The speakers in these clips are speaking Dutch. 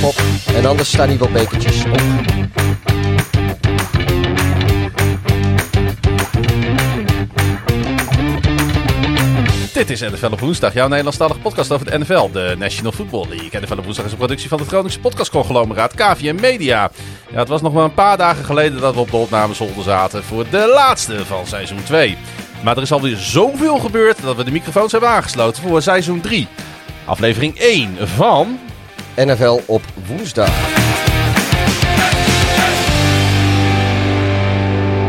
Hop. En anders staan hier wel bekertjes op. Dit is NFL op woensdag, jouw Nederlandstalige podcast over de NFL, de National Football League. NFL op woensdag is een productie van het Groningse podcastconglomeraat KVM Media. Ja, het was nog maar een paar dagen geleden dat we op de opnamezolder zaten voor de laatste van seizoen 2. Maar er is alweer zoveel gebeurd dat we de microfoons hebben aangesloten voor seizoen 3. Aflevering 1 van... NFL op woensdag.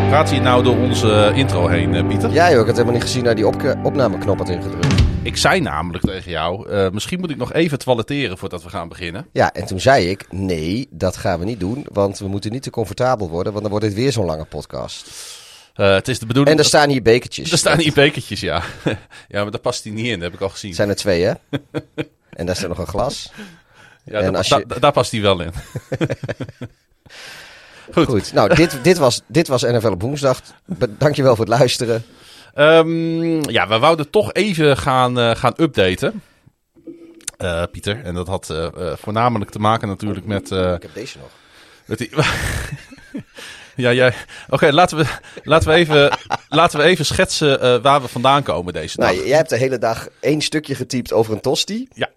Gaat hij nou door onze intro heen, eh, Pieter? Ja joh, ik had helemaal niet gezien naar die opnameknop had ingedrukt. Ik zei namelijk tegen jou, eh, misschien moet ik nog even toiletteren voordat we gaan beginnen. Ja, en toen zei ik, nee, dat gaan we niet doen. Want we moeten niet te comfortabel worden, want dan wordt dit weer zo'n lange podcast. Eh, het is de bedoeling... En er staan hier bekertjes. Er staan hier bekertjes, ja. ja, maar daar past hij niet in, dat heb ik al gezien. Er zijn er twee, hè? en daar staat nog een glas. Ja, En daar, als je- daar- daar past hij wel in. Goed. Goed, nou, dit, dit, was, dit was NFL op woensdag. Dankjewel voor het luisteren. Ehm, ja, we wouden toch even gaan, eh, gaan updaten. Eh, Pieter, en dat had eh, voornamelijk te maken natuurlijk met... Ik heb deze nog. met die... ja, jij... Oké, laten, we, laten, we even, laten we even schetsen waar we vandaan komen deze dag. Nou, jij hebt de hele dag één stukje getypt over een tosti. Ja.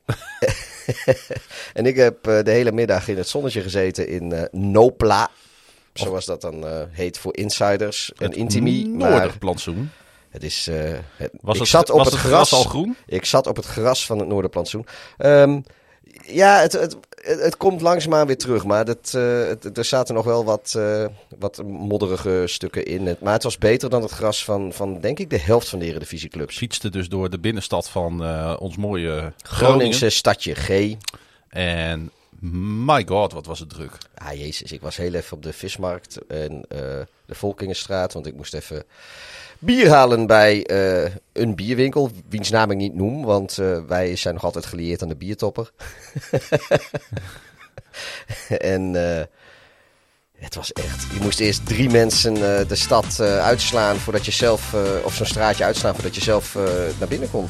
En ik heb eh, de hele middag in het zonnetje gezeten in eh, Nopla. Zoals dat dan eh, heet voor insiders en intimi. Maar Noorderplantsoen. het is... het, Was ik het, zat op was het gras. al groen? Ik zat op het gras van het Noorderplantsoen. Ehm, ja, het, het, het, het komt langzaamaan weer terug. Maar dat, eh, het, er zaten nog wel wat, eh, wat modderige stukken in. Het, maar het was beter dan het gras van, van denk ik, de helft van de Eredivisieclubs. Fietste dus door de binnenstad van eh, ons mooie Groningen. Groningse stadje G. En my god, wat was het druk. Ah, jezus, ik was heel even op de vismarkt en de Volkingenstraat. Want ik moest even bier halen bij eh, een bierwinkel. Wiens naam ik niet noem, want eh, wij zijn nog altijd gelieerd aan de biertopper. en eh, het was echt... Je moest eerst drie mensen de stad uitslaan voordat je zelf... of zo'n straatje uitslaan voordat je zelf naar binnen kon.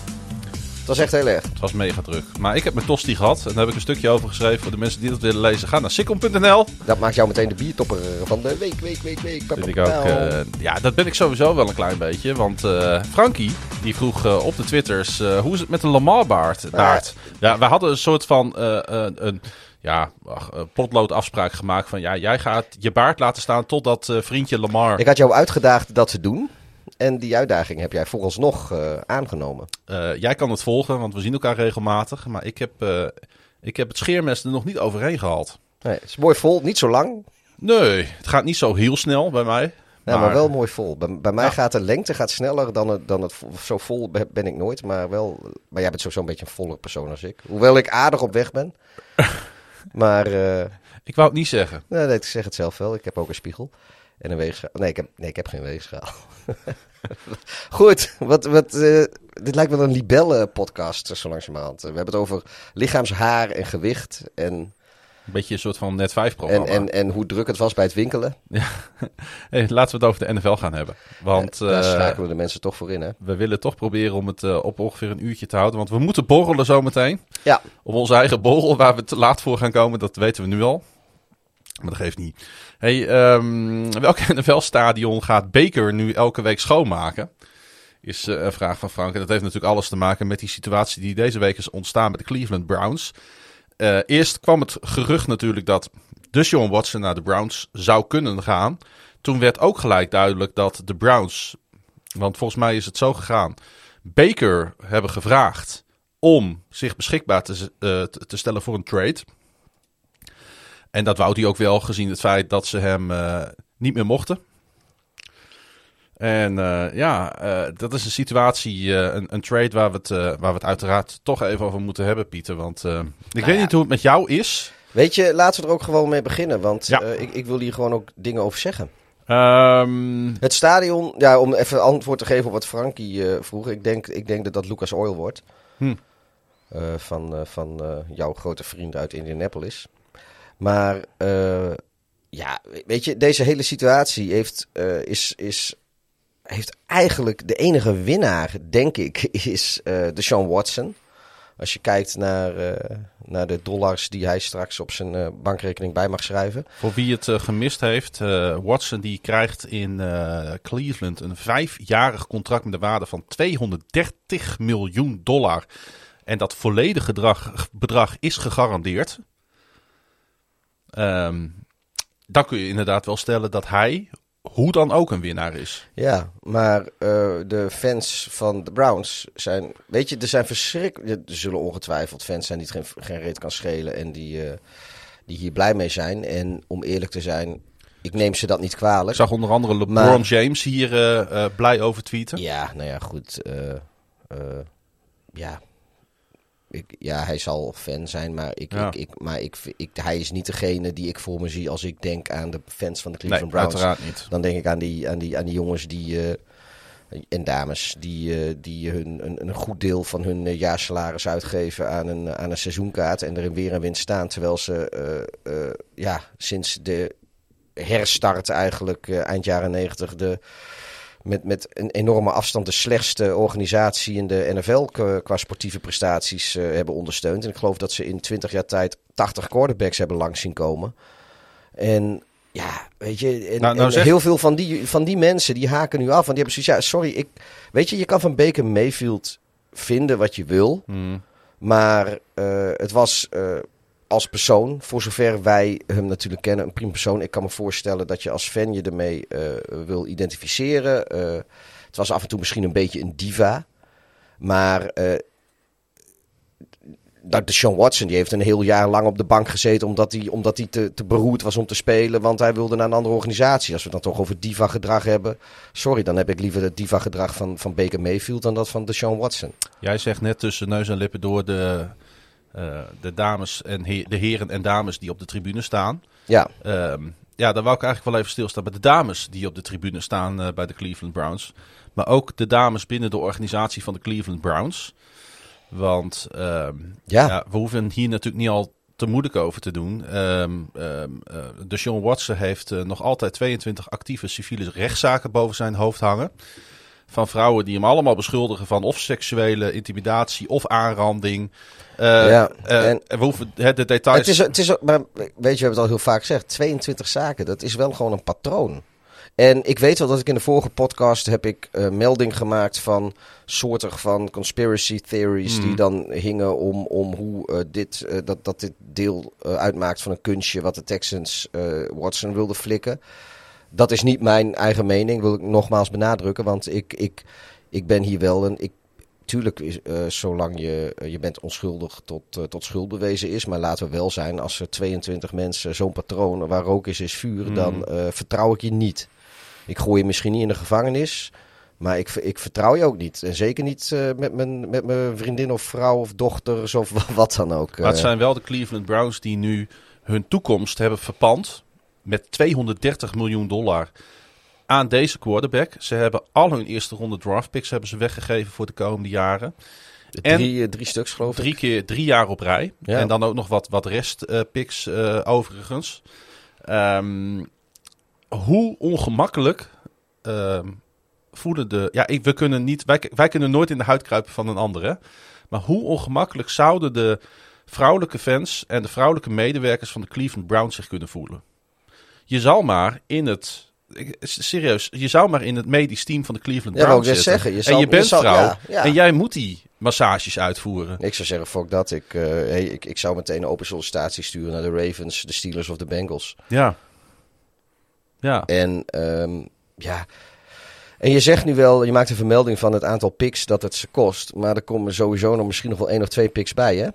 Het was echt heel erg. Het was mega druk. Maar ik heb mijn tosti gehad. En daar heb ik een stukje over geschreven. Voor de mensen die dat willen lezen, ga naar sikkom.nl. Dat maakt jou meteen de biertopper van de week, week, week, week. Vind ik ook. eh, ja, dat ben ik sowieso wel een klein beetje. Want eh Frankie, die vroeg eh, op de Twitters, eh, hoe is het met de Lamar-baard? Ja, we hadden een soort van eh, een, een ja, potloodafspraak gemaakt van... Ja, jij gaat je baard laten staan totdat eh, vriendje Lamar... Ik had jou uitgedaagd dat te doen. En die uitdaging heb jij vooralsnog eh aangenomen. Eh, jij kan het volgen, want we zien elkaar regelmatig. Maar ik heb, eh, ik heb het scheermes er nog niet overheen gehaald. Nee, het is mooi vol, niet zo lang, Nee, het gaat niet zo heel snel bij mij. ja, maar, wel mooi vol. Bij, bij mij Ja. gaat de lengte gaat sneller dan het, dan het zo vol be- ben ik nooit. Maar, wel, maar jij bent sowieso een beetje een voller persoon als ik. Hoewel ik aardig op weg ben. maar eh, Ik wou het niet zeggen. nee, nee, ik zeg het zelf wel. Ik heb ook een spiegel. En een weegschaal. Nee, ik heb, nee, ik heb geen weegschaal. Goed, wat, wat, eh, dit lijkt wel een libelle-podcast, zo langzamerhand. We hebben het over lichaamshaar en gewicht en, Een beetje een soort van net 5 en, programma. en, en hoe druk het was bij het winkelen. Hey, laten we het over de NFL gaan hebben. Want Daar eh, schakelen de mensen toch voor in, hè? we willen toch proberen om het eh, op ongeveer een uurtje te houden. Want we moeten borrelen zometeen. Ja. Op onze eigen borrel, waar we te laat voor gaan komen, dat weten we nu al. Maar dat geeft niet. Hey, ehm, welk NFL-stadion gaat Baker nu elke week schoonmaken? Is eh, een vraag van Frank. En dat heeft natuurlijk alles te maken met die situatie die deze week is ontstaan met de Cleveland Browns. Eh, eerst kwam het gerucht natuurlijk dat Deshaun Watson naar de Browns zou kunnen gaan. Toen werd ook gelijk duidelijk dat de Browns, want volgens mij is het zo gegaan, Baker hebben gevraagd om zich beschikbaar te, eh, te stellen voor een trade. En dat wou hij ook wel, gezien het feit dat ze hem eh, niet meer mochten. En eh, ja, eh, dat is een situatie, een, een trade waar we, het, waar we het uiteraard toch even over moeten hebben, Pieter. Want ik weet ja. niet hoe het met jou is. Weet je, laten we er ook gewoon mee beginnen. Want Ja. ik, ik wil hier gewoon ook dingen over zeggen. Ehm, Het stadion, ja, om even antwoord te geven op wat Frankie vroeg. Ik denk, ik denk dat dat Lucas Oil wordt. Hm. Van van jouw grote vriend uit Indianapolis. Maar eh, ja, weet je, deze hele situatie heeft, eh, is, is, heeft eigenlijk de enige winnaar, denk ik, is eh de Sean Watson. Als je kijkt naar, naar de dollars die hij straks op zijn bankrekening bij mag schrijven. Voor wie het gemist heeft, Watson die krijgt in Cleveland een vijfjarig contract met een waarde van 230 miljoen dollar. En dat volledige bedrag is gegarandeerd. Ehm, dan kun je inderdaad wel stellen dat hij, hoe dan ook, een winnaar is. Ja, maar eh, de fans van de Browns zijn... Weet je, er zijn verschrikkelijk... Er zullen ongetwijfeld fans zijn die het geen, geen reet kan schelen en die, eh, die hier blij mee zijn. En om eerlijk te zijn, ik neem ze dat niet Ik kwalijk. zag onder andere LeBron Maar- James hier eh, blij over tweeten. Ja, nou ja, goed. ja. Ik, ja, hij zal fan zijn, maar, ik, Ja. ik, ik, maar ik, ik, hij is niet degene die ik voor me zie als ik denk aan de fans van de Nee, Cleveland Browns. uiteraard niet. Dan denk ik aan die, aan die, aan die jongens die, eh, en dames die, eh, die hun, een, een goed deel van hun eh, jaarsalaris uitgeven aan een, aan een seizoenkaart. En er in weer en wind staan. Terwijl ze ja, sinds de herstart eigenlijk eind jaren negentig de, met, met een enorme afstand de slechtste organisatie in de NFL qua, sportieve prestaties eh, hebben ondersteund. En ik geloof dat ze in 20 jaar tijd 80 quarterbacks hebben langs zien komen. En ja, weet je, en, Nou, nou en zeg- heel veel van die, van die mensen die haken nu af. Want die hebben zoiets, ja, sorry, ik, weet je, je kan van Baker Mayfield vinden wat je wil. Hmm. Maar eh, het was eh, als persoon, voor zover wij hem natuurlijk kennen, een prima persoon. Ik kan me voorstellen dat je als fan je ermee eh, wil identificeren. Eh, het was af en toe misschien een beetje een diva. Maar dat de Sean Watson die heeft een heel jaar lang op de bank gezeten omdat hij, omdat hij te, te beroerd was om te spelen. Want hij wilde naar een andere organisatie. Als we dan toch over diva gedrag hebben. Sorry, dan heb ik liever het diva gedrag van, van Baker Mayfield dan dat van de Sean Watson. Jij zegt net tussen neus en lippen door de, eh, de dames en de heren en dames die op de tribune staan. Ja, Ehm, ja, daar wou ik eigenlijk wel even stilstaan bij de dames die op de tribune staan eh, bij de Cleveland Browns. Maar ook de dames binnen de organisatie van de Cleveland Browns. Want ehm, ja. ja, we hoeven hier natuurlijk niet al te moeilijk over te doen. Ehm ehm eh, Deshaun Watson heeft nog altijd 22 actieve civiele rechtszaken boven zijn hoofd hangen. Van vrouwen die hem allemaal beschuldigen van of seksuele intimidatie of aanranding. Eh, Ja, eh, en- we hoeven hè, de details. Het is, het is, maar weet je, we hebben het al heel vaak gezegd. 22 zaken, dat is wel gewoon een patroon. En ik weet wel dat ik in de vorige podcast heb ik eh, melding gemaakt van soorten van conspiracy theories die dan hingen om, om hoe dit, dat, dat dit deel uitmaakt van een kunstje wat de Texans Watson wilden flikken. Dat is niet mijn eigen mening, wil ik nogmaals benadrukken, want ik, ik, ik ben hier wel een. Ik, Tuurlijk, is, eh, zolang je, eh, je bent onschuldig tot, eh, tot schuld bewezen is. Maar laten we wel zijn, als er 22 mensen zo'n patroon waar rook is, is vuur, Mm. dan vertrouw ik je niet. Ik gooi je misschien niet in de gevangenis, maar ik, ik vertrouw je ook niet. En zeker niet met, mijn, met mijn vriendin of vrouw of dochters of wa- wat dan ook. Maar het zijn wel de Cleveland Browns die nu hun toekomst hebben verpand met 230 miljoen dollar aan deze quarterback. Ze hebben al hun eerste ronde draft picks hebben ze weggegeven voor de komende jaren. en- drie, eh, drie stuks geloof ik. Drie keer drie jaar op rij. Ja. En dan ook nog wat, wat restpicks eh overigens. Ehm, hoe ongemakkelijk ehm, voelen de... Ja, ik, we kunnen niet, wij, wij kunnen nooit in de huid kruipen van een ander. Hè? Maar hoe ongemakkelijk zouden de vrouwelijke fans en de vrouwelijke medewerkers van de Cleveland Browns zich kunnen voelen? Je zal maar in het... Serieus, je zou maar in het medisch team van de Cleveland Browns zitten. zeggen. Je en je bent je zal- vrouw. ja, ja. En jij moet die massages uitvoeren. Ik zou zeggen, fuck dat. Ik, eh, hey, ik, ik zou meteen een open sollicitatie sturen naar de Ravens, de Steelers of de Bengals. Ja. Ja. En ehm, ja. En je zegt nu wel, je maakt een vermelding van het aantal picks dat het ze kost. Maar er komen sowieso nog misschien nog wel één of twee picks bij, hè?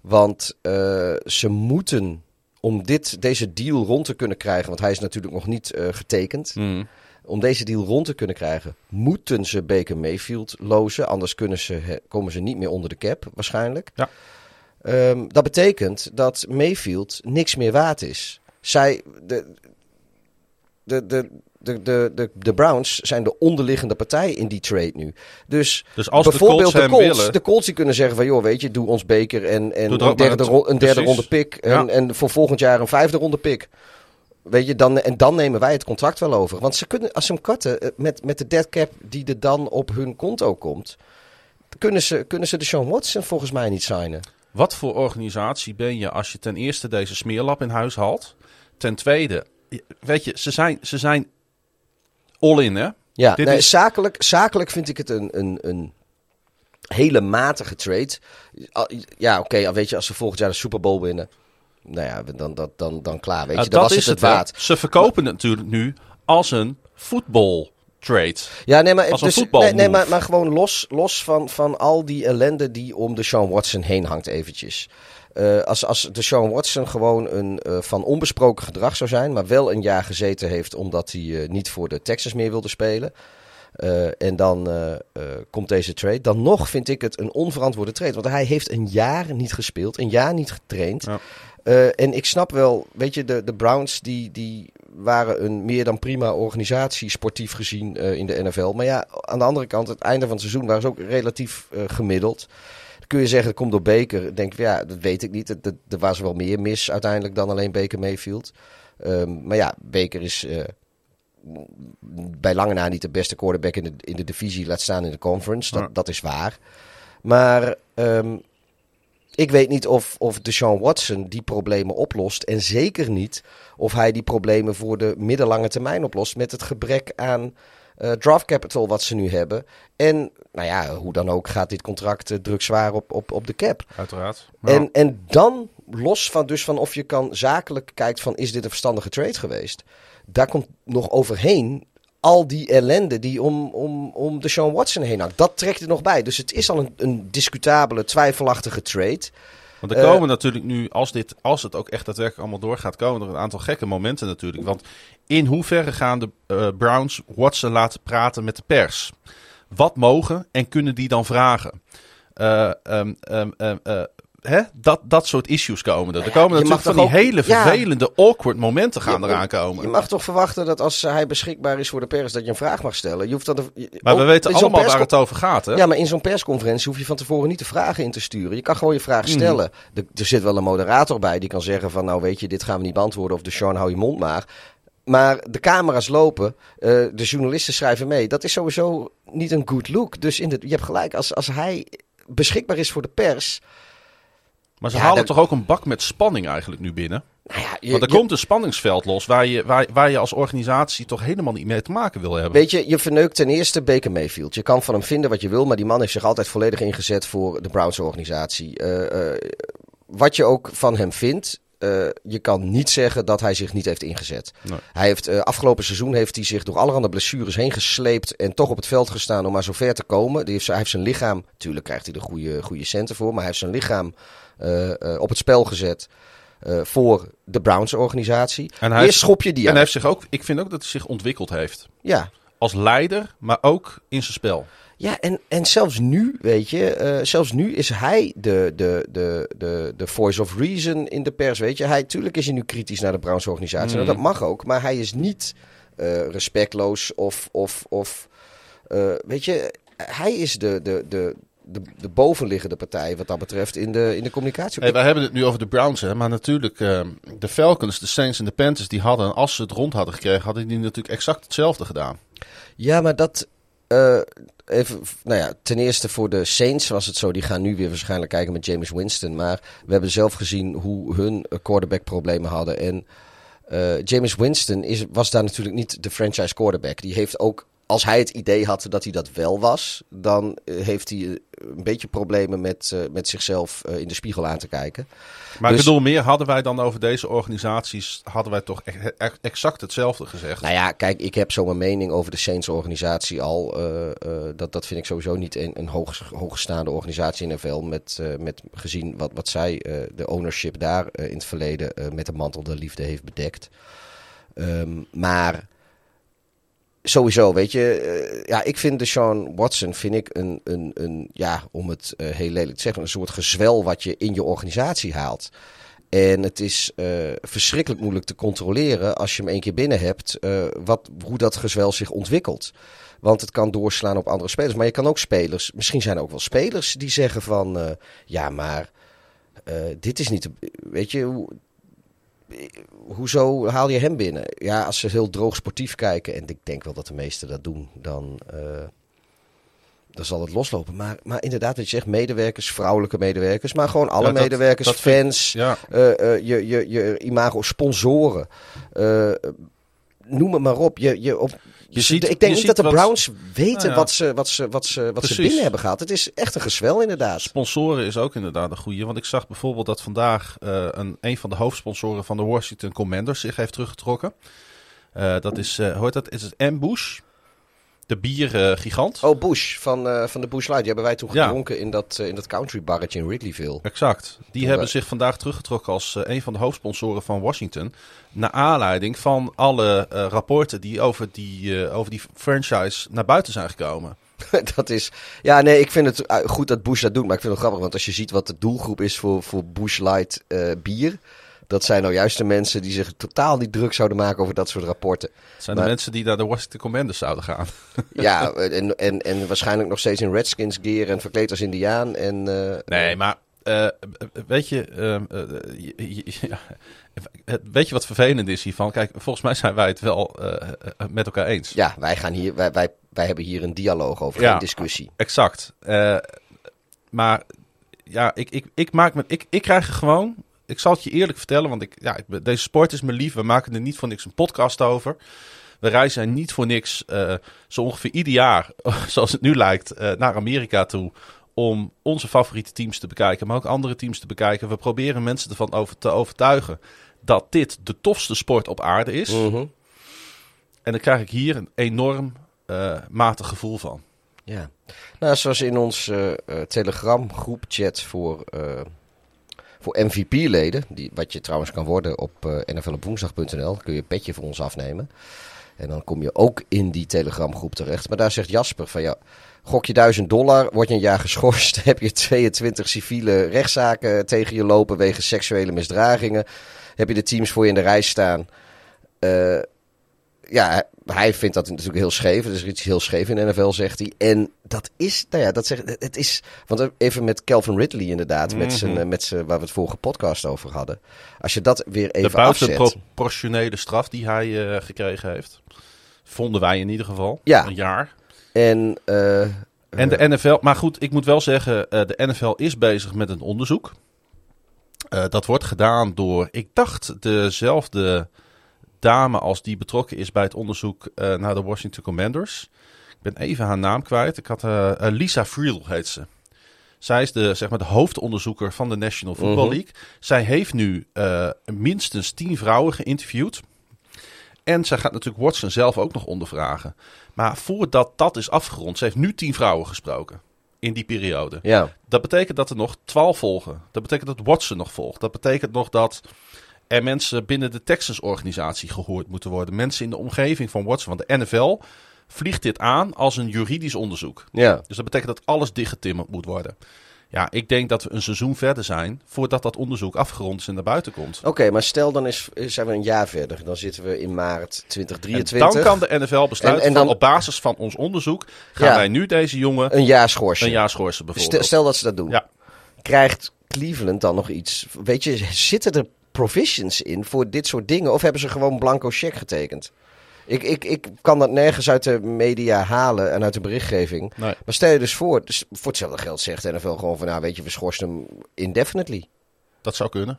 Want eh, ze moeten, om dit, deze deal rond te kunnen krijgen, want hij is natuurlijk nog niet eh, getekend. Mm. Om deze deal rond te kunnen krijgen, moeten ze Baker Mayfield lozen. Anders kunnen ze, komen ze niet meer onder de cap, waarschijnlijk. Ja. Ehm, dat betekent dat Mayfield niks meer waard is. Zij, de, de, de, de, de, de, de Browns zijn de onderliggende partij in die trade nu. Dus, Dus als de bijvoorbeeld Colts de Colts, willen... de Colts die kunnen zeggen van... joh, weet je, doe ons beker en, en een derde, ro- een derde ronde pick. En, Ja. en voor volgend jaar een vijfde ronde pick. Weet je, dan, en dan nemen wij het contract wel over. Want ze kunnen, als ze hem cutten, eh, met, met de dead cap die er dan op hun konto komt... kunnen ze, kunnen ze de Sean Watson volgens mij niet signen. Wat voor organisatie ben je als je ten eerste deze smeerlap in huis haalt? Ten tweede, weet je, ze zijn, ze zijn all in, hè? Ja, Dit nee, is- zakelijk, zakelijk vind ik het een, een, een hele matige trade. Ja, oké, weet je, als ze volgend jaar de Super Bowl winnen, nou ja, dan, dan, dan, dan klaar, weet je. Dan dat was is het het waard. Ze verkopen het natuurlijk nu als een voetbal trade. Ja, nee, maar, Als een dus- nee, nee, maar, maar gewoon los, los van, van al die ellende die om de Sean Watson heen hangt eventjes. Eh, als, als de Sean Watson gewoon een eh, van onbesproken gedrag zou zijn, maar wel een jaar gezeten heeft omdat hij eh, niet voor de Texas meer wilde spelen. en dan komt deze trade. Dan nog vind ik het een onverantwoorde trade. Want hij heeft een jaar niet gespeeld, een jaar niet getraind. Ja. En ik snap wel, weet je, de, de Browns die, die waren een meer dan prima organisatie, sportief gezien in de NFL. Maar ja, aan de andere kant, het einde van het seizoen waren ze ook relatief gemiddeld. Kun je zeggen, het komt door Baker. Ik Denk, ja, dat weet ik niet. Het- Er was wel meer mis uiteindelijk dan alleen Baker Mayfield. Ehm, maar ja, Baker is eh, bij lange na niet de beste quarterback in de, in de divisie, laat staan in de conference. Dat, Ja. dat is waar. Maar ehm, ik weet niet of, of Deshaun Watson die problemen oplost. En zeker niet of hij die problemen voor de middellange termijn oplost. Met het gebrek aan eh, draft capital wat ze nu hebben. En nou ja, hoe dan ook gaat dit contract eh, druk zwaar op, op, op de cap. Uiteraard. En, en dan, los van, dus van of je kan zakelijk kijkt van is dit een verstandige trade geweest. Daar komt nog overheen al die ellende die om, om, om de Sean Watson heen hangt. Dat trekt er nog bij. Dus het is al een, een discutabele, twijfelachtige trade. Want er Eh, komen natuurlijk nu, als, dit, als het ook echt daadwerkelijk allemaal doorgaat, komen er een aantal gekke momenten natuurlijk. Want in hoeverre gaan de eh, Browns Watson laten praten met de pers? Wat mogen en kunnen die dan vragen? Eh, eh, hè? Dat, dat soort issues komen er. Er ja, komen natuurlijk van die ook- hele ja. vervelende, awkward momenten gaan Je- eraan komen. Je mag toch verwachten dat als hij beschikbaar is voor de pers, dat je een vraag mag stellen. Je hoeft de- maar we weten allemaal waar het over gaat. Hè? Ja, maar in zo'n persconferentie hoef je van tevoren niet de vragen in te sturen. Je kan gewoon je vraag Mhm. stellen. Er, er zit wel een moderator bij die kan zeggen van... nou weet je, dit gaan we niet beantwoorden of de Sean, hou je mond maar. Maar de camera's lopen, eh, de journalisten schrijven mee. Dat is sowieso niet een good look. Dus in de, je hebt gelijk, als, als hij beschikbaar is voor de pers... Maar ze Ja, halen dat- toch ook een bak met spanning eigenlijk nu binnen? Nou ja, je, Want er je- komt een spanningsveld los waar je, waar, waar je als organisatie toch helemaal niet mee te maken wil hebben. Weet je, je verneukt ten eerste Baker Mayfield. Je kan van hem vinden wat je wil, maar die man heeft zich altijd volledig ingezet voor de Browns organisatie. Eh, eh, wat je ook van hem vindt, eh, je kan niet zeggen dat hij zich niet heeft ingezet. Nee. Hij heeft afgelopen seizoen heeft hij zich door allerhande blessures heen gesleept en toch op het veld gestaan om maar zover te komen. Die heeft, hij heeft zijn lichaam, natuurlijk krijgt hij er goede, goede centen voor, maar hij heeft zijn lichaam op het spel gezet. eh, voor de Browns organisatie. En hij Eerst schop je die En aan. hij heeft zich ook, ik vind ook dat hij zich ontwikkeld heeft. Ja, Als leider, maar ook in zijn spel. Ja, en, en zelfs nu, weet je, eh, zelfs nu is hij de, de, de, de, de voice of reason in de pers, weet je. Hij, tuurlijk is hij nu kritisch naar de Browns organisatie, Mhm. en dat mag ook, maar hij is niet eh, respectloos of, of, of eh, weet je, hij is de, de, de, de, de bovenliggende partij wat dat betreft in de, in de communicatie. Hey, wij hebben het nu over de Browns, hè, maar natuurlijk eh, de Falcons, de Saints en de Panthers, die hadden, als ze het rond hadden gekregen, hadden die natuurlijk exact hetzelfde gedaan. Ja, maar dat. eh, even, nou ja, ten eerste voor de Saints was het zo. Die gaan nu weer waarschijnlijk kijken met James Winston. Maar we hebben zelf gezien hoe hun eh, quarterback problemen hadden. En eh, James Winston is, was daar natuurlijk niet de franchise quarterback. Die heeft ook, als hij het idee had dat hij dat wel was, dan eh, heeft hij eh, een beetje problemen met, eh, met zichzelf in de spiegel aan te kijken. Maar Dus- ik bedoel, meer hadden wij dan over deze organisaties, hadden wij toch e- e- exact hetzelfde gezegd. Nou ja, kijk, ik heb zo mijn mening over de Saints organisatie al. Dat, dat vind ik sowieso niet een, een hoog, hoogstaande organisatie in NFL. Met, met gezien wat, wat zij, de ownership daar in het verleden met de mantel der liefde heeft bedekt. Ehm, maar sowieso, weet je, eh, ja, ik vind de Sean Watson, vind ik een, een, een ja, om het eh, heel lelijk te zeggen, een soort gezwel wat je in je organisatie haalt. En het is eh, verschrikkelijk moeilijk te controleren als je hem één keer binnen hebt, wat, hoe dat gezwel zich ontwikkelt. Want het kan doorslaan op andere spelers. Maar je kan ook spelers, misschien zijn er ook wel spelers die zeggen van, ja, maar dit is niet, weet je, hoezo haal je hem binnen? Ja, als ze heel droog sportief kijken, en ik denk wel dat de meesten dat doen, dan, eh, dan zal het loslopen. Maar, maar inderdaad, wat je zegt, medewerkers, vrouwelijke medewerkers, maar gewoon alle Ja, dat- medewerkers, dat fans, Ja, eh, eh, je, je, je imago, sponsoren. noem het maar op. Je, je, op Je ze- ziet- ik denk niet dat de wat- Browns weten Nou ja. wat, ze, wat, ze, wat, ze, wat ze binnen hebben gehaald. Het is echt een gezwel inderdaad. Sponsoren is ook inderdaad een goede. Want ik zag bijvoorbeeld dat vandaag eh, een, een van de hoofdsponsoren van de Washington Commanders zich heeft teruggetrokken. Eh, dat is, eh hoort dat? Is het Ambush? De biergigant. Oh, Bush van, eh, van de Bush Light. Die hebben wij toen Ja. gedronken in dat, eh, in dat country barretje in Wrigleyville. Exact. Die Toen hebben we- zich vandaag teruggetrokken als eh, een van de hoofdsponsoren van Washington. Naar aanleiding van alle eh, rapporten die over die, eh, over die franchise naar buiten zijn gekomen. dat is. Ja, nee, ik vind het eh, goed dat Bush dat doet. Maar ik vind het grappig, want als je ziet wat de doelgroep is voor, voor Bush Light eh, bier. Dat zijn nou juist de mensen die zich totaal niet druk zouden maken over dat soort rapporten. Het zijn Maar- de mensen die naar de Washington Commanders zouden gaan. Ja, en, en, en waarschijnlijk nog steeds in Redskins gear en verkleed als Indiaan. En, eh, Nee, maar eh, weet je, eh, ja, het- weet je wat vervelend is hiervan? Kijk, volgens mij zijn wij het wel eh, eh, met elkaar eens. Ja, wij, gaan hier, wij, wij, wij hebben hier een dialoog over, Ja. geen discussie. Exact. Eh, maar ja, ik, ik, ik, maak me, ik, ik krijg er gewoon. Ik zal het je eerlijk vertellen, want ik, ja, ik, deze sport is me lief. We maken er niet voor niks een podcast over. We reizen niet voor niks, eh, zo ongeveer ieder jaar, zoals het nu lijkt, eh, naar Amerika toe. Om onze favoriete teams te bekijken, maar ook andere teams te bekijken. We proberen mensen ervan over te overtuigen dat dit de tofste sport op aarde is. Mhm. En dan krijg ik hier een enorm eh, matig gevoel van. Ja. Nou, zoals in ons Telegram groepchat voor, eh, voor MVP-leden, wat je trouwens kan worden op eh nflopwoensdag.nl, kun je een petje voor ons afnemen. En dan kom je ook in die Telegram groep terecht. Maar daar zegt Jasper van ja, gok je 1000 dollar, word je een jaar geschorst, heb je 22 civiele rechtszaken tegen je lopen wegens seksuele misdragingen, heb je de teams voor je in de rij staan. Eh, ja, hij vindt dat natuurlijk heel scheef. Er is iets heel scheef in de NFL, zegt hij. En dat is, nou ja, dat zegt, het is. Want even met Calvin Ridley, inderdaad, met zijn, Mhm. eh, met zijn, waar we het vorige podcast over hadden. Als je dat weer De even afzet. buitenproportionele straf die hij eh, gekregen heeft. Vonden wij in ieder geval. Ja. Een jaar. En, eh, En de NFL, maar goed, ik moet wel zeggen, de NFL is bezig met een onderzoek. Dat wordt gedaan door, ik dacht, dezelfde dame als die betrokken is bij het onderzoek eh, naar de Washington Commanders. Ik ben even haar naam kwijt. Ik had eh, eh, Lisa Friel heet ze. Zij is de, zeg maar, de hoofdonderzoeker van de National Football Mhm. League. Zij heeft nu minstens tien vrouwen geïnterviewd. En zij gaat natuurlijk Watson zelf ook nog ondervragen. Maar voordat dat is afgerond, ze heeft nu tien vrouwen gesproken. In die periode. ja, Dat betekent dat er nog twaalf volgen. Dat betekent dat Watson nog volgt. Dat betekent nog dat er mensen binnen de Texas-organisatie gehoord moeten worden. Mensen in de omgeving van Watson. Want de NFL vliegt dit aan als een juridisch onderzoek. ja. Dus dat betekent dat alles dichtgetimmerd moet worden. Ja, ik denk dat we een seizoen verder zijn voordat dat onderzoek afgerond is en naar buiten komt. Oké, maar stel dan is, zijn we een jaar verder. Dan zitten we in maart En 2023. dan kan de NFL besluiten En- en dan- van op basis van ons onderzoek gaan Ja. wij nu deze jongen Een jaar schorsen. een jaar schorsen Stel, bijvoorbeeld. stel dat ze dat doen. Ja. Krijgt Cleveland dan nog iets? Weet je, zitten er provisions in voor dit soort dingen? Of hebben ze gewoon blanco cheque getekend? Ik, ik, ik kan dat nergens uit de media halen en uit de berichtgeving. Nee. Maar stel je dus voor, dus voor hetzelfde geld zegt de NFL gewoon van... Nou, weet je, we schorsen hem indefinitely. Dat zou kunnen.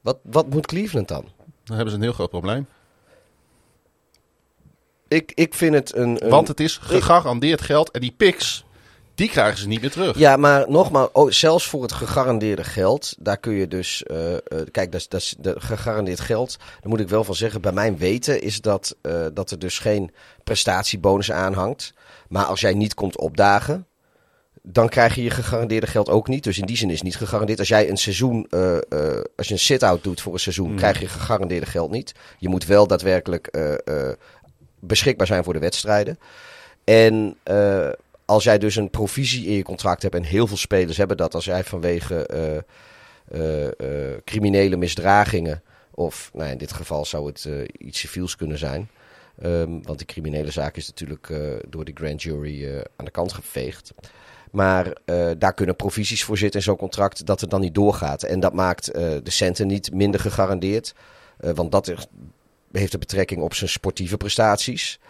Wat, wat moet Cleveland dan? Dan hebben ze een heel groot probleem. Ik, ik vind het een... een Want het is gegarandeerd geld en die picks, die krijgen ze niet meer terug. Ja, maar nogmaals, oh, zelfs voor het gegarandeerde geld, daar kun je dus, eh, eh, kijk, dat is, de gegarandeerd geld. Daar moet ik wel van zeggen, bij mijn weten is dat, eh, dat er dus geen prestatiebonus aanhangt. Maar als jij niet komt opdagen, dan krijg je je gegarandeerde geld ook niet. Dus in die zin is het niet gegarandeerd. Als jij een seizoen, als je een sit-out doet voor een seizoen, Mm. krijg je gegarandeerde geld niet. Je moet wel daadwerkelijk beschikbaar zijn voor de wedstrijden. En als jij dus een provisie in je contract hebt, en heel veel spelers hebben dat, als jij vanwege eh, eh, eh, criminele misdragingen, of nou, in dit geval zou het iets civiels kunnen zijn. Ehm, want die criminele zaak is natuurlijk door de grand jury aan de kant geveegd. Maar daar kunnen provisies voor zitten in zo'n contract dat het dan niet doorgaat. En dat maakt de centen niet minder gegarandeerd. Want dat heeft een betrekking op zijn sportieve prestaties.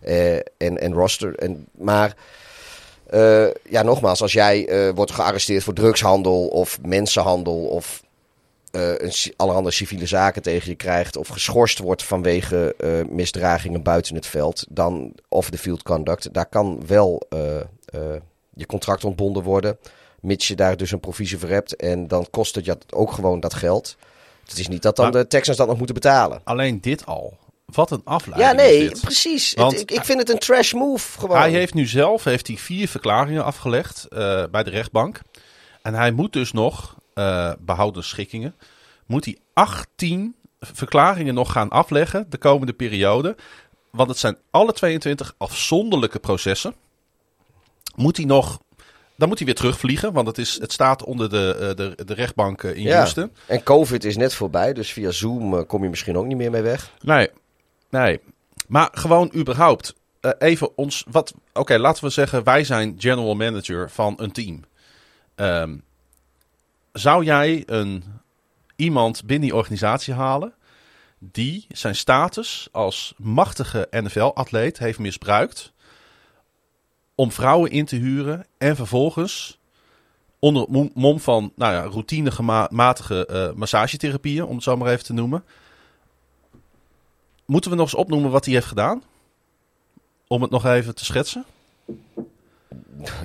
En, en roster. En, maar Eh, ja, nogmaals, als jij eh, wordt gearresteerd voor drugshandel of mensenhandel of eh, een, allerhande civiele zaken tegen je krijgt of geschorst wordt vanwege misdragingen buiten het veld, dan of de field conduct, daar kan wel je contract ontbonden worden, mits je daar dus een provisie voor hebt en dan kost het je ook gewoon dat geld. Het is niet dat dan Maar- de Texans dat nog moeten betalen. Alleen dit al. Wat een Ja, afleiding nee, is dit. precies. Want- ik, ik vind het een trash move gewoon. Hij heeft nu zelf heeft hij vier verklaringen afgelegd eh, bij de rechtbank. En hij moet dus nog, eh behouden schikkingen, moet hij 18 verklaringen nog gaan afleggen de komende periode. Want het zijn alle 22 afzonderlijke processen. Moet hij nog, dan moet hij weer terugvliegen, want het, is, het staat onder de, eh, de, de rechtbank in Ja. Houston. En COVID is net voorbij, dus via Zoom kom je misschien ook niet meer mee weg. Nee, nee. Maar gewoon überhaupt. eh, even ons. Wat. Oké, laten we zeggen, wij zijn general manager van een team. Ehm, zou jij een, iemand binnen die organisatie halen. die zijn status als machtige NFL-atleet heeft misbruikt. om vrouwen in te huren en vervolgens. onder mom van nou ja, routinematige eh massagetherapieën, om het zo maar even te noemen. Moeten we nog eens opnoemen wat hij heeft gedaan? Om het nog even te schetsen.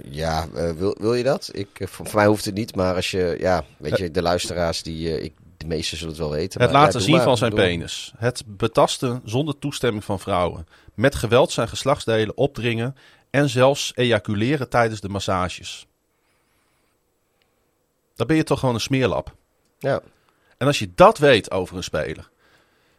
Ja, eh, wil, wil je dat? Ik, eh, voor, voor mij hoeft het niet, maar als je, ja, weet je, de luisteraars, die, eh, ik, de meesten zullen het wel weten. Het maar, laten ja, zien maar, van zijn penis. Het betasten zonder toestemming van vrouwen. Met geweld zijn geslachtsdelen opdringen. En zelfs ejaculeren tijdens de massages. Dan ben je toch gewoon een smeerlap. Ja. En als je dat weet over een speler.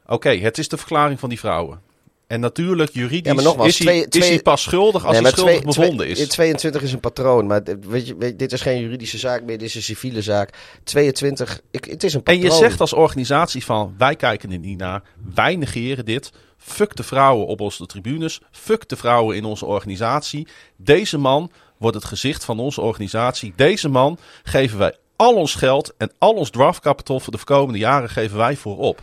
Oké, het is de verklaring van die vrouwen. En natuurlijk, juridisch Ja, maar nogmaals, is, hij, twee- is hij pas schuldig als Nee, hij schuldig twee- bevonden is. 22 is een patroon, maar dit- weet je, weet- dit is geen juridische zaak meer, dit is een civiele zaak. 22, ik, het is een En patroon. je zegt als organisatie van, wij kijken er niet naar, wij negeren dit. Fuck de vrouwen op onze tribunes, fuck de vrouwen in onze organisatie. Deze man wordt het gezicht van onze organisatie. Deze man geven wij al ons geld en al ons draft capital voor de komende jaren geven wij voor op.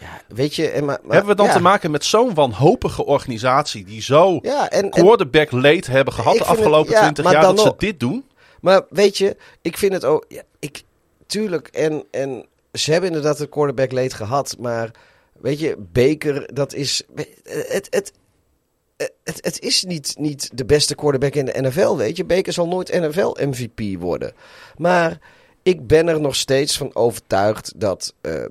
Ja, weet je, en maar, maar- Hebben we dan ja. te maken met zo'n wanhopige organisatie die zo Ja, en, en, quarterback leed hebben gehad de het- afgelopen ja, 20 maar jaar dat ze dit doen? Maar weet je, ik vind het ook. Ja, ik, tuurlijk, en, en ze hebben inderdaad een quarterback leed gehad. Maar weet je, Baker, dat is. Het, het, het, het is niet, niet de beste quarterback in de NFL, weet je. Baker zal nooit NFL-MVP worden. Maar ik ben er nog steeds van overtuigd dat eh, eh,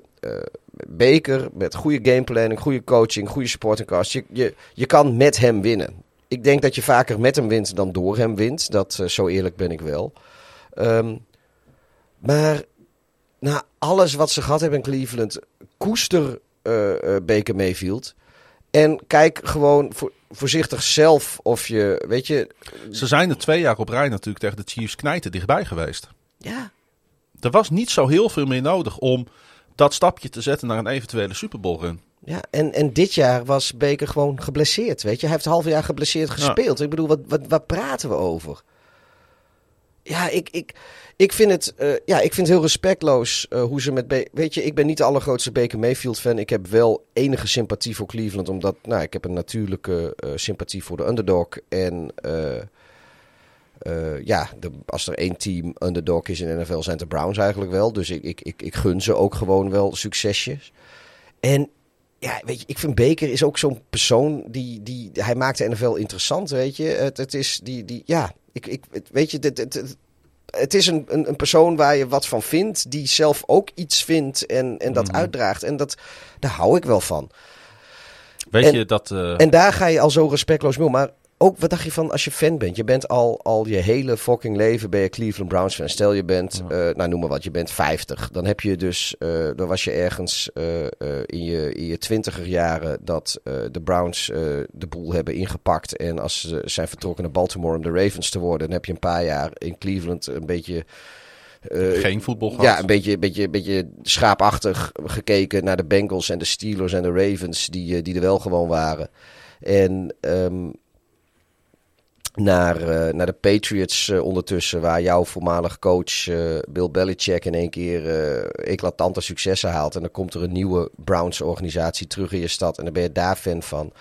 Baker met goede gameplanning, goede coaching, goede supportingcast, je, je, je kan met hem winnen. Ik denk dat je vaker met hem wint dan door hem wint. Dat, eh, zo eerlijk ben ik wel. Ehm, maar na alles wat ze gehad hebben in Cleveland, koester eh, eh, Baker Mayfield. En kijk gewoon voor, voorzichtig zelf of je, weet je... Ze zijn er twee jaar op rij natuurlijk tegen de Chiefs knijten dichtbij geweest. Ja, Er was niet zo heel veel meer nodig om dat stapje te zetten naar een eventuele Super Bowl run. ja. En, en dit jaar was Baker gewoon geblesseerd, weet je. Hij heeft een half jaar geblesseerd gespeeld. Ik bedoel, wat, wat, wat praten we over? Ja, ik, ik, ik, vind het, eh, ja, ik vind het heel respectloos eh, hoe ze met... Ba- Weet je, ik ben niet de allergrootste Baker Mayfield fan. Ik heb wel enige sympathie voor Cleveland. Omdat, nou, ik heb een natuurlijke eh, sympathie voor de underdog. En eh, ja, de, als er één team underdog is in de NFL zijn het de Browns eigenlijk wel. Dus ik, ik, ik, ik gun ze ook gewoon wel succesjes. En ja, weet je, ik vind Baker is ook zo'n persoon die, die hij maakt de NFL interessant, weet je. Het, het is die, die, ja, ik, ik, weet je, dit, dit, het, het is een, een, een persoon waar je wat van vindt, die zelf ook iets vindt en, en dat Mhm. uitdraagt. En dat, daar hou ik wel van. Weet En- je dat... eh, En daar ga je al zo respectloos mee om. Maar ook, wat dacht je van als je fan bent? Je bent al, al je hele fucking leven ben je Cleveland Browns fan. Stel je bent, Ja. eh, nou noem maar wat, je bent 50. Dan heb je dus, eh, dan was je ergens eh, in, je, in je twintiger jaren dat de Browns de boel hebben ingepakt. En als ze zijn vertrokken naar Baltimore om de Ravens te worden, dan heb je een paar jaar in Cleveland een beetje... geen voetbal gehad. ja, een beetje, beetje, beetje schaapachtig gekeken naar de Bengals en de Steelers en de Ravens, die, die er wel gewoon waren. En ehm, naar, eh, naar de Patriots eh, ondertussen, waar jouw voormalig coach eh, Bill Belichick in één keer eclatante successen haalt. En dan komt er een nieuwe Browns-organisatie terug in je stad en dan ben je daar fan van.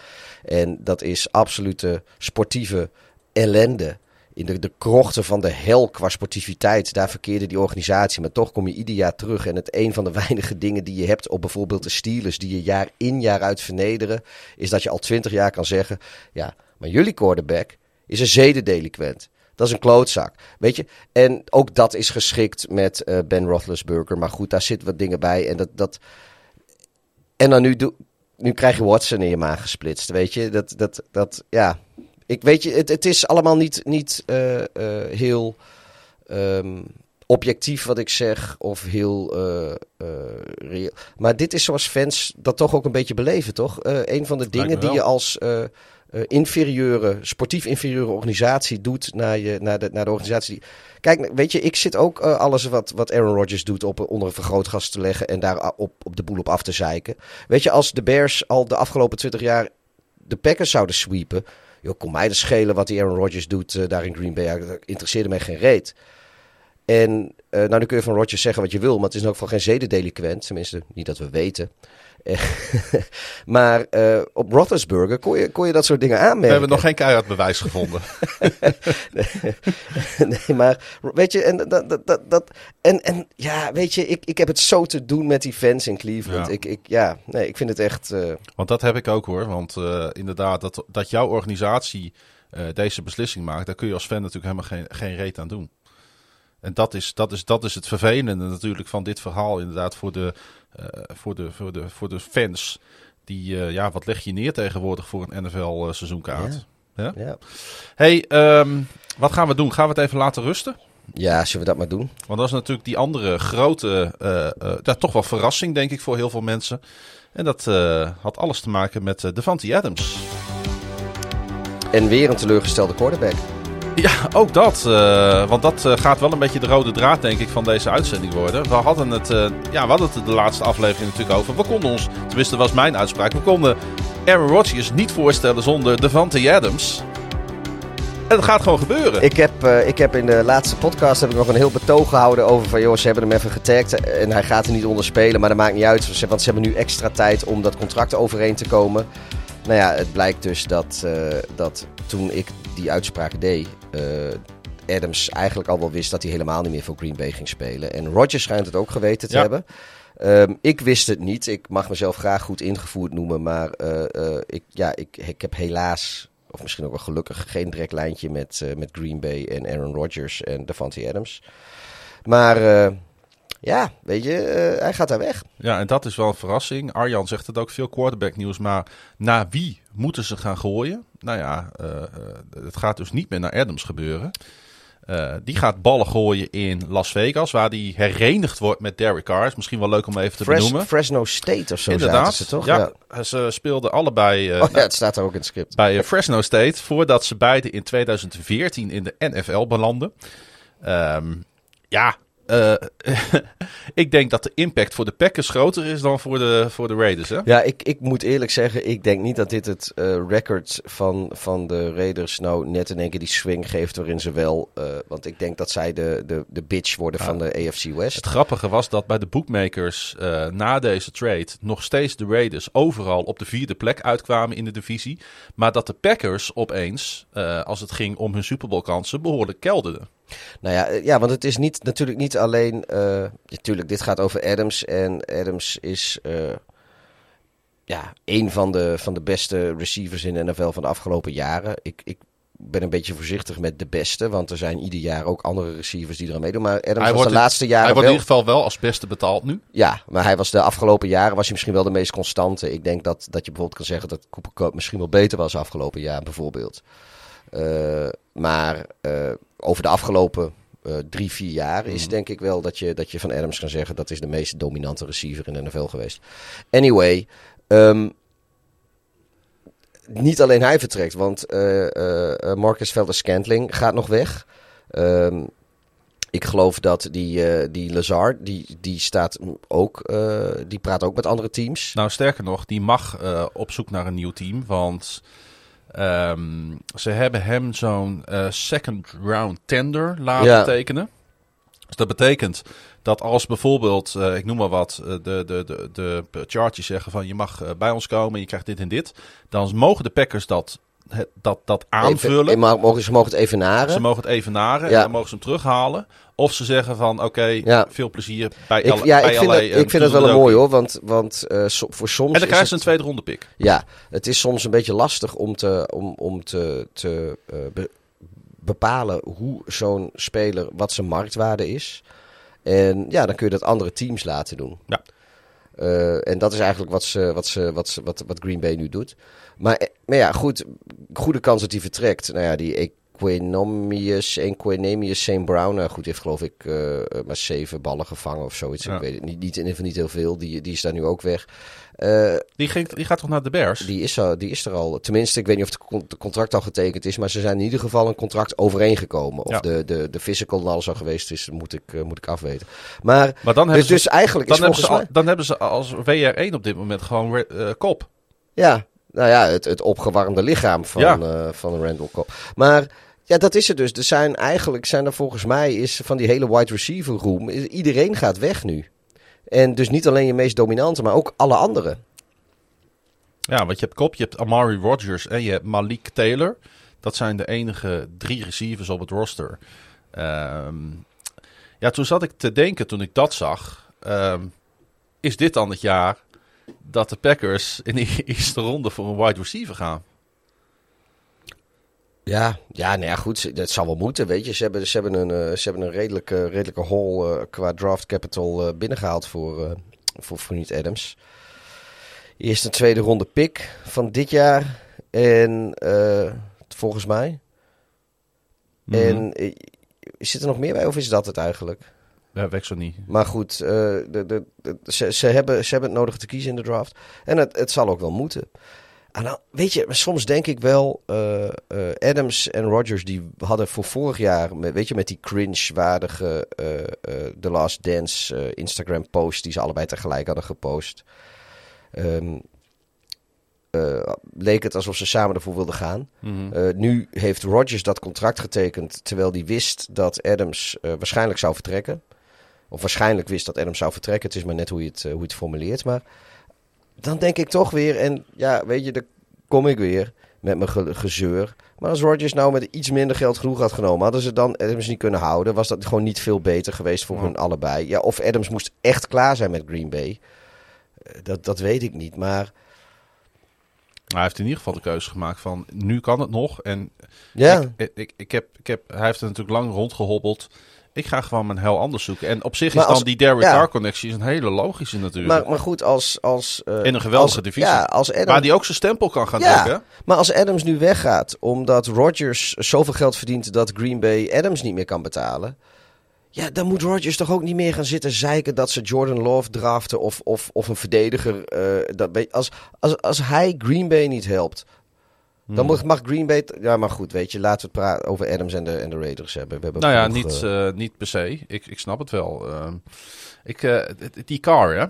En dat is absolute sportieve ellende in de, de krochten van de hel qua sportiviteit. Daar verkeerde die organisatie. Maar toch kom je ieder jaar terug. En het een van de weinige dingen die je hebt op bijvoorbeeld de Steelers, die je jaar in jaar uit vernederen, is dat je al twintig jaar kan zeggen: ja, maar jullie quarterback is een zedendeliquent. Dat is een klootzak. Weet je? En ook dat is geschikt met uh, Ben Roethlisberger. Maar goed, daar zitten wat dingen bij. En dat. dat... En dan nu, doe... nu krijg je Watson in je maag gesplitst. Weet je? Dat, dat, dat, ja. Ik weet je, het, het is allemaal niet, niet uh, uh, heel um, objectief wat ik zeg. Of heel reëel. Maar dit is zoals fans dat toch ook een beetje beleven, toch? een van de dingen die je als uh, inferieure, sportief inferieure organisatie doet naar, je, naar, de, naar de organisatie. Die... Kijk, weet je, ik zit ook uh, alles wat, wat Aaron Rodgers doet op, onder een vergrootglas te leggen en daar op, op de boel op af te zeiken. Weet je, als de Bears al de afgelopen 20 jaar de Packers zouden sweepen. Joh, kom mij de schelen wat die Aaron Rodgers doet daar in Green Bay. Dat interesseerde mij geen reet. En nou, nu kun je van Rodgers zeggen wat je wil, maar het is in elk geval geen zedendeliquent. Tenminste, niet dat we weten. maar uh, op Roethlisberger kon je, kon je dat soort dingen aanmerken. We hebben nog geen keihard bewijs gevonden. nee, maar weet je, en, dat, dat, dat, en, en ja, weet je, ik, ik heb het zo te doen met die fans in Cleveland. Ja. Ik, ik, ja, nee, ik vind het echt... Uh... Want dat heb ik ook hoor, want uh, inderdaad, dat, dat jouw organisatie deze beslissing maakt, daar kun je als fan natuurlijk helemaal geen, geen reet aan doen. En dat is, dat, is, dat is het vervelende natuurlijk van dit verhaal. Inderdaad, voor de, uh, voor de, voor de, voor de fans. Die, uh, ja, wat leg je neer tegenwoordig voor een NFL-seizoenkaart? Ja. ja. ja. hey, um, wat gaan we doen? Gaan we het even laten rusten? Ja, zullen we dat maar doen? Want dat is natuurlijk die andere grote, uh, uh, toch wel verrassing, denk ik, voor heel veel mensen. En dat had alles te maken met Devante Adams. En weer een teleurgestelde quarterback. Ja, ook dat. Uh, want dat uh, gaat wel een beetje de rode draad, denk ik, van deze uitzending worden. We hadden het, uh, ja, we hadden de laatste aflevering natuurlijk over. We konden ons, tenminste was mijn uitspraak, we konden Aaron Rodgers niet voorstellen zonder Devante Adams. En dat gaat gewoon gebeuren. Ik heb, ik heb in de laatste podcast heb ik nog een heel betoog gehouden over van... joh, ze hebben hem even getagd en hij gaat er niet onder spelen. Maar dat maakt niet uit, want ze hebben nu extra tijd om dat contract overeen te komen. Nou ja, het blijkt dus dat, dat toen ik die uitspraak deed Adams eigenlijk al wel wist dat hij helemaal niet meer voor Green Bay ging spelen. En Rodgers schijnt het ook geweten te ja. hebben. Um, ik wist het niet. Ik mag mezelf graag goed ingevoerd noemen. Maar uh, uh, ik, ja, ik, ik heb helaas, of misschien ook wel gelukkig, geen direct lijntje met, met Green Bay en Aaron Rodgers en Davante Adams. Maar ja, weet je, hij gaat daar weg. Ja, en dat is wel een verrassing. Arjan zegt het ook veel quarterback nieuws. Maar naar wie moeten ze gaan gooien? nou ja, uh, het gaat dus niet meer naar Adams gebeuren. Uh, die gaat ballen gooien in Las Vegas, waar die herenigd wordt met Derek Carr. Is misschien wel leuk om even te Fres benoemen. Fresno State of zo Inderdaad, ze toch? Ja, ja, ze speelden allebei... Uh, oh ja, het staat er ook in het script. Bij Fresno State, voordat ze beide in 2014 in de NFL belanden. Um, ja, uh, ik denk dat de impact voor de Packers groter is dan voor de, voor de Raiders. Hè? Ja, ik, ik moet eerlijk zeggen, ik denk niet dat dit het uh, record van, van de Raiders nou net in één keer die swing geeft waarin ze wel... Uh, want ik denk dat zij de, de, de bitch worden ja. van de AFC West. Het grappige was dat bij de bookmakers na deze trade nog steeds de Raiders overal op de vierde plek uitkwamen in de divisie. Maar dat de Packers opeens, als het ging om hun Super Bowl kansen, behoorlijk kelderden. Nou ja, ja, want het is niet, natuurlijk niet alleen. Uh, natuurlijk, dit gaat over Adams. En Adams is uh, ja, een van de, van de beste receivers in de NFL van de afgelopen jaren. Ik, ik ben een beetje voorzichtig met de beste. Want er zijn ieder jaar ook andere receivers die er aan meedoen. Maar Adams hij was de laatste jaren. Hij wordt in ieder geval wel als beste betaald nu. Ja, maar hij was de afgelopen jaren was hij misschien wel de meest constante. Ik denk dat, dat je bijvoorbeeld kan zeggen dat Cooper Cup misschien wel beter was afgelopen jaar, bijvoorbeeld. Uh, maar over de afgelopen uh, drie, vier jaar is mm. denk ik wel dat je, dat je van Adams kan zeggen dat is de meest dominante receiver in de NFL geweest. Anyway, um, niet alleen hij vertrekt, want uh, uh, Marcus Velder-Scantling gaat nog weg. Um, ik geloof dat die, uh, die Lazard, die, die staat ook, die praat ook met andere teams. Nou, sterker nog, die mag op zoek naar een nieuw team, want Um, ze hebben hem zo'n uh, second round tender laten ja. tekenen. Dus dat betekent dat als bijvoorbeeld, uh, ik noem maar wat, uh, de, de, de, de Chargers zeggen van je mag bij ons komen, je krijgt dit en dit. Dan mogen de Packers dat dat, dat aanvullen. Even, maar mogen, ze mogen het evenaren. Ze mogen het evenaren Ja. en dan mogen ze hem terughalen. Of ze zeggen van, oké, Ja. veel plezier bij, ik, L- ja, bij ik vind, LA dat, ik vind dat wel een mooi hoor. Want, want eh, so- voor soms. En dan ze het- een tweede ronde pick. Ja, het is soms een beetje lastig om te, om, om te, te eh, be- bepalen hoe zo'n speler, wat zijn marktwaarde is. En ja, dan kun je dat andere teams laten doen. Ja. Eh, en dat is eigenlijk wat, ze, wat, ze, wat, ze, wat, wat Green Bay nu doet. Maar, maar ja, goed, goede kans dat hij vertrekt. Nou ja, die Equinemius, Equinemius St. Brown, nou goed, heeft geloof ik eh, maar zeven ballen gevangen of zoiets. Ja. Ik weet het niet, niet, in ieder geval niet heel veel. Die, die is daar nu ook weg. Eh, Die, ging, die gaat toch naar de Bears? die is, al, die is er al. Tenminste, ik weet niet of het de contract al getekend is. Maar ze zijn in ieder geval een contract overeengekomen. Of Ja. de, de, de physical en alles al geweest is, moet ik, eh, moet ik afweten. Maar maar dan dus, hebben, dus ze, eigenlijk dan, is hebben ze, al- dan hebben ze als WR1 op dit moment gewoon eh, kop. Ja, nou ja, het, het opgewarmde lichaam van, Ja. eh, van Randall Cobb. Maar ja, dat is het dus. Er zijn eigenlijk, zijn er volgens mij, is van die hele wide receiver room, iedereen gaat weg nu. En dus niet alleen je meest dominante, maar ook alle anderen. Ja, want je hebt Kop, je hebt Amari Rodgers en je hebt Malik Taylor. Dat zijn de enige drie receivers op het roster. Ehm, ja, toen zat ik te denken toen ik dat zag. ehm, is dit dan het jaar dat de Packers in de eerste ronde voor een wide receiver gaan? Ja, ja, nou ja, goed. Dat zal wel moeten, weet je. Ze hebben, ze hebben een, eh, ze hebben een redelijke, redelijke haul eh, qua draft capital eh, binnengehaald voor, eh voor, Adams. Eerst een tweede ronde pick van dit jaar. En volgens mij. Mhm. En eh, zit er nog meer bij of is dat het eigenlijk? Ja, weg zo niet. Maar goed, de, de, de- ze, ze, hebben, ze hebben het nodig te kiezen in de draft. En het, het zal ook wel moeten. En dan, weet je, soms denk ik wel, eh, eh, Adams en Rodgers die hadden voor vorig jaar, met, weet je, met die cringe-waardige eh, The Last Dance eh, Instagram post die ze allebei tegelijk hadden gepost. Ehm, eh, leek het alsof ze samen ervoor wilden gaan. Mhm. Nu heeft Rodgers dat contract getekend terwijl hij wist dat Adams waarschijnlijk zou vertrekken. Of waarschijnlijk wist dat Adams zou vertrekken. Het is maar net hoe je het, hoe je het formuleert. Maar dan denk ik toch weer, en ja, weet je, daar kom ik weer met mijn ge- gezeur. Maar als Rodgers nou met iets minder geld genoeg had genomen, hadden ze dan Adams niet kunnen houden. Was dat gewoon niet veel beter geweest voor Ja. hun allebei? Ja, of Adams moest echt klaar zijn met Green Bay. Eh, dat, dat weet ik niet. Maar Hij heeft in ieder geval de keuze gemaakt van nu kan het nog. En ja, ik, ik, ik heb, ik heb, hij heeft er natuurlijk lang rondgehobbeld. Ik ga gewoon mijn hel anders zoeken. En op zich Maar is dan die Derek ja. Carr connectie is een hele logische natuurlijk. maar, maar goed, als... als eh, In een geweldige als- divisie. Ja, als Adams, Waar die ook zijn stempel kan gaan Ja. drukken. Maar als Adams nu weggaat omdat Rodgers zoveel geld verdient dat Green Bay Adams niet meer kan betalen. Ja, dan moet Rodgers toch ook niet meer gaan zitten zeiken dat ze Jordan Love draften of, of, of een verdediger. eh, dat, weet- als, als, als hij Green Bay niet helpt, dan Hmm. mag, Green Bay... Ja, maar goed, weet je, laten we het praten over Adams en de, en de Raiders hebben. We hebben Nou ja, niet, eh, eh, niet per se. Ik, ik snap het wel. Ehm, ik, eh, die car, hè,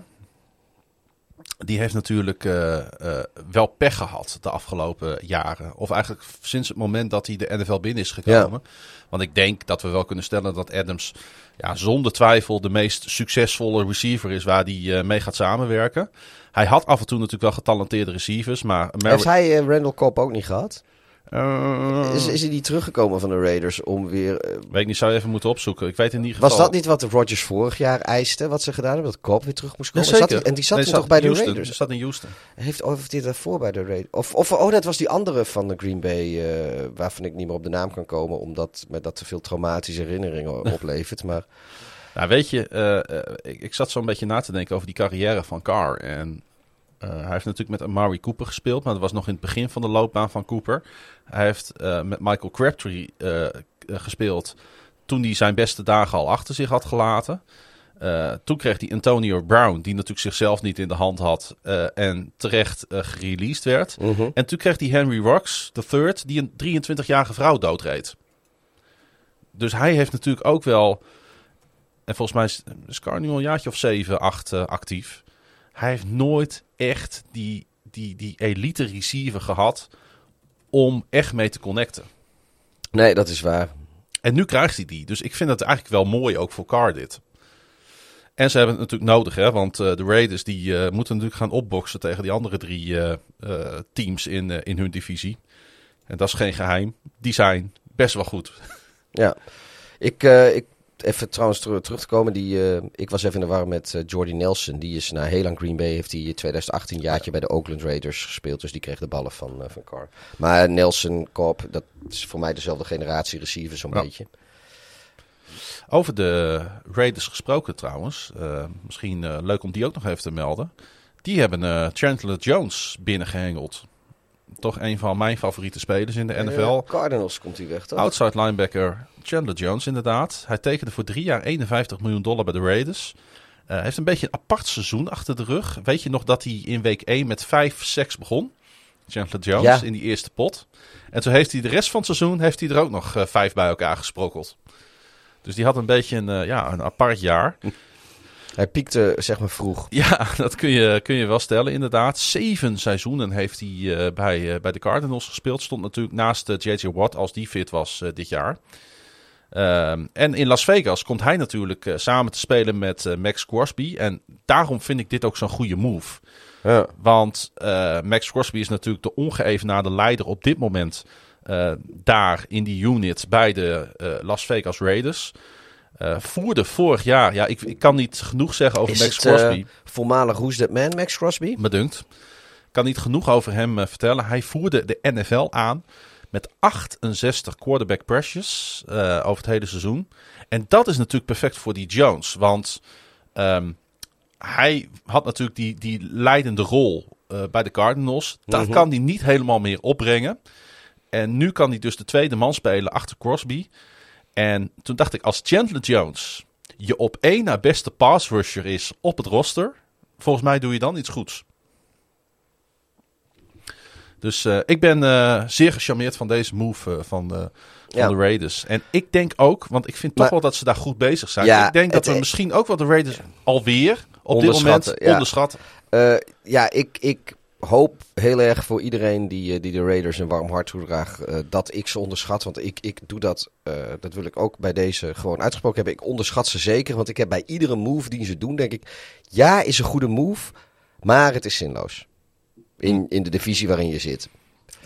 die heeft natuurlijk eh, eh, wel pech gehad de afgelopen jaren. Of eigenlijk sinds het moment dat hij de NFL binnen is gekomen. Want ik denk dat we wel kunnen stellen dat Adams ja, zonder twijfel de meest succesvolle receiver is waar hij eh, mee gaat samenwerken. Hij had af en toe natuurlijk wel getalenteerde receivers, maar... Heeft hij Randall Cobb ook niet gehad? Eh, Is, is hij niet teruggekomen van de Raiders om weer... eh, Weet ik niet, zou je even moeten opzoeken. Ik weet in ieder geval... Was dat niet wat de Rodgers vorig jaar eiste, wat ze gedaan hebben? Dat Cobb weer terug moest komen? Zat hij- en die zat Nee, toen toch bij de. Raiders? Zat in Houston. Heeft of heeft hij daarvoor bij de Raiders? Of, of oh, dat was die andere van de Green Bay, eh, waarvan ik niet meer op de naam kan komen, omdat me dat te veel traumatische herinneringen oplevert. Maar Nou, weet je, ik, ik zat zo'n beetje na te denken over die carrière van Carr. En eh, hij heeft natuurlijk met Amari Cooper gespeeld, maar dat was nog in het begin van de loopbaan van Cooper. Hij heeft eh, met Michael Crabtree eh, gespeeld toen hij zijn beste dagen al achter zich had gelaten. Toen kreeg hij Antonio Brown, die natuurlijk zichzelf niet in de hand had en terecht gereleased werd. mhm. En toen kreeg hij Henry Rocks, de third, die een 23-jarige vrouw doodreed. Dus hij heeft natuurlijk ook wel... En volgens mij is nu al een jaartje of zeven, acht eh, actief. Hij heeft nooit echt die, die, die elite receiver gehad om echt mee te connecten. nee, dat is waar. En nu krijgt hij die. Dus ik vind het eigenlijk wel mooi ook voor Carr dit. En ze hebben het natuurlijk nodig, hè? want eh, de Raiders die, eh, moeten natuurlijk gaan opboksen tegen die andere drie eh, teams in, in hun divisie. En dat is geen geheim. Die zijn best wel goed. Ja, ik, uh, ik even trouwens terug, terug te komen. Die, uh, ik was even in de war met uh, Jordy Nelson. Die is na heel lang Green Bay. Heeft hij 2018 jaartje bij de Oakland Raiders gespeeld. Dus die kreeg de ballen van, uh, van Carr. Maar Nelson, Cobb, dat is voor mij dezelfde generatie receiver zo'n ja. beetje. Over de Raiders gesproken trouwens. misschien leuk om die ook nog even te melden. Die hebben Chandler Jones binnengehengeld toch een van mijn favoriete spelers in de NFL. Ja, Cardinals komt hij weg, toch? Outside linebacker Chandler Jones, inderdaad. Hij tekende voor drie jaar 51 miljoen dollar bij de Raiders. Hij uh, heeft een beetje een apart seizoen achter de rug. Weet je nog dat hij in week 1 met 5 seks begon? Chandler Jones ja. in die eerste pot. En toen heeft hij de rest van het seizoen heeft hij er ook nog uh, vijf bij elkaar gesprokkeld. Dus die had een beetje een, uh, ja, een apart jaar. Hij piekte zeg maar vroeg. Ja, dat kun je, kun je wel stellen inderdaad. Zeven seizoenen heeft hij uh, bij, uh, bij de Cardinals gespeeld. Stond natuurlijk naast J.J. Watt als die fit was dit jaar. Ehm, en in Las Vegas komt hij natuurlijk samen te spelen met Max Crosby. En daarom vind ik dit ook zo'n goede move. Ja. Want Max Crosby is natuurlijk de ongeëvenaarde leider op dit moment daar in die unit bij de Las Vegas Raiders. Uh, voerde vorig jaar, ja, ik, ik kan niet genoeg zeggen over is Max het, Crosby. Uh, voormalig Who's That Man, Max Crosby? Me dunkt. Ik kan niet genoeg over hem uh, vertellen. Hij voerde de NFL aan met 68 quarterback pressures over het hele seizoen. En dat is natuurlijk perfect voor die Jones. Want um, hij had natuurlijk die, die leidende rol bij de Cardinals. Dat Mhm. kan hij niet helemaal meer opbrengen. En nu kan hij dus de tweede man spelen achter Crosby. En toen dacht ik, als Chandler Jones je op één na beste pass rusher is op het roster, volgens mij doe je dan iets goeds. Dus uh, ik ben uh, zeer gecharmeerd van deze move uh, van, de, van Ja. de Raiders. En ik denk ook, want ik vind toch wel dat ze daar goed bezig zijn. Ja, ik denk dat we misschien ook wel de Raiders alweer op dit moment Onderschatten, ja. onderschatten. Eh, ja, ik, ik hoop heel erg voor iedereen die, eh, die de Raiders een warm hart toedraagt, eh, dat ik ze onderschat. Want ik, ik doe dat, eh, dat wil ik ook bij deze gewoon uitgesproken hebben. Ik onderschat ze zeker, want ik heb bij iedere move die ze doen, denk ik, ja, is een goede move, maar het is zinloos. In, in de divisie waarin je zit.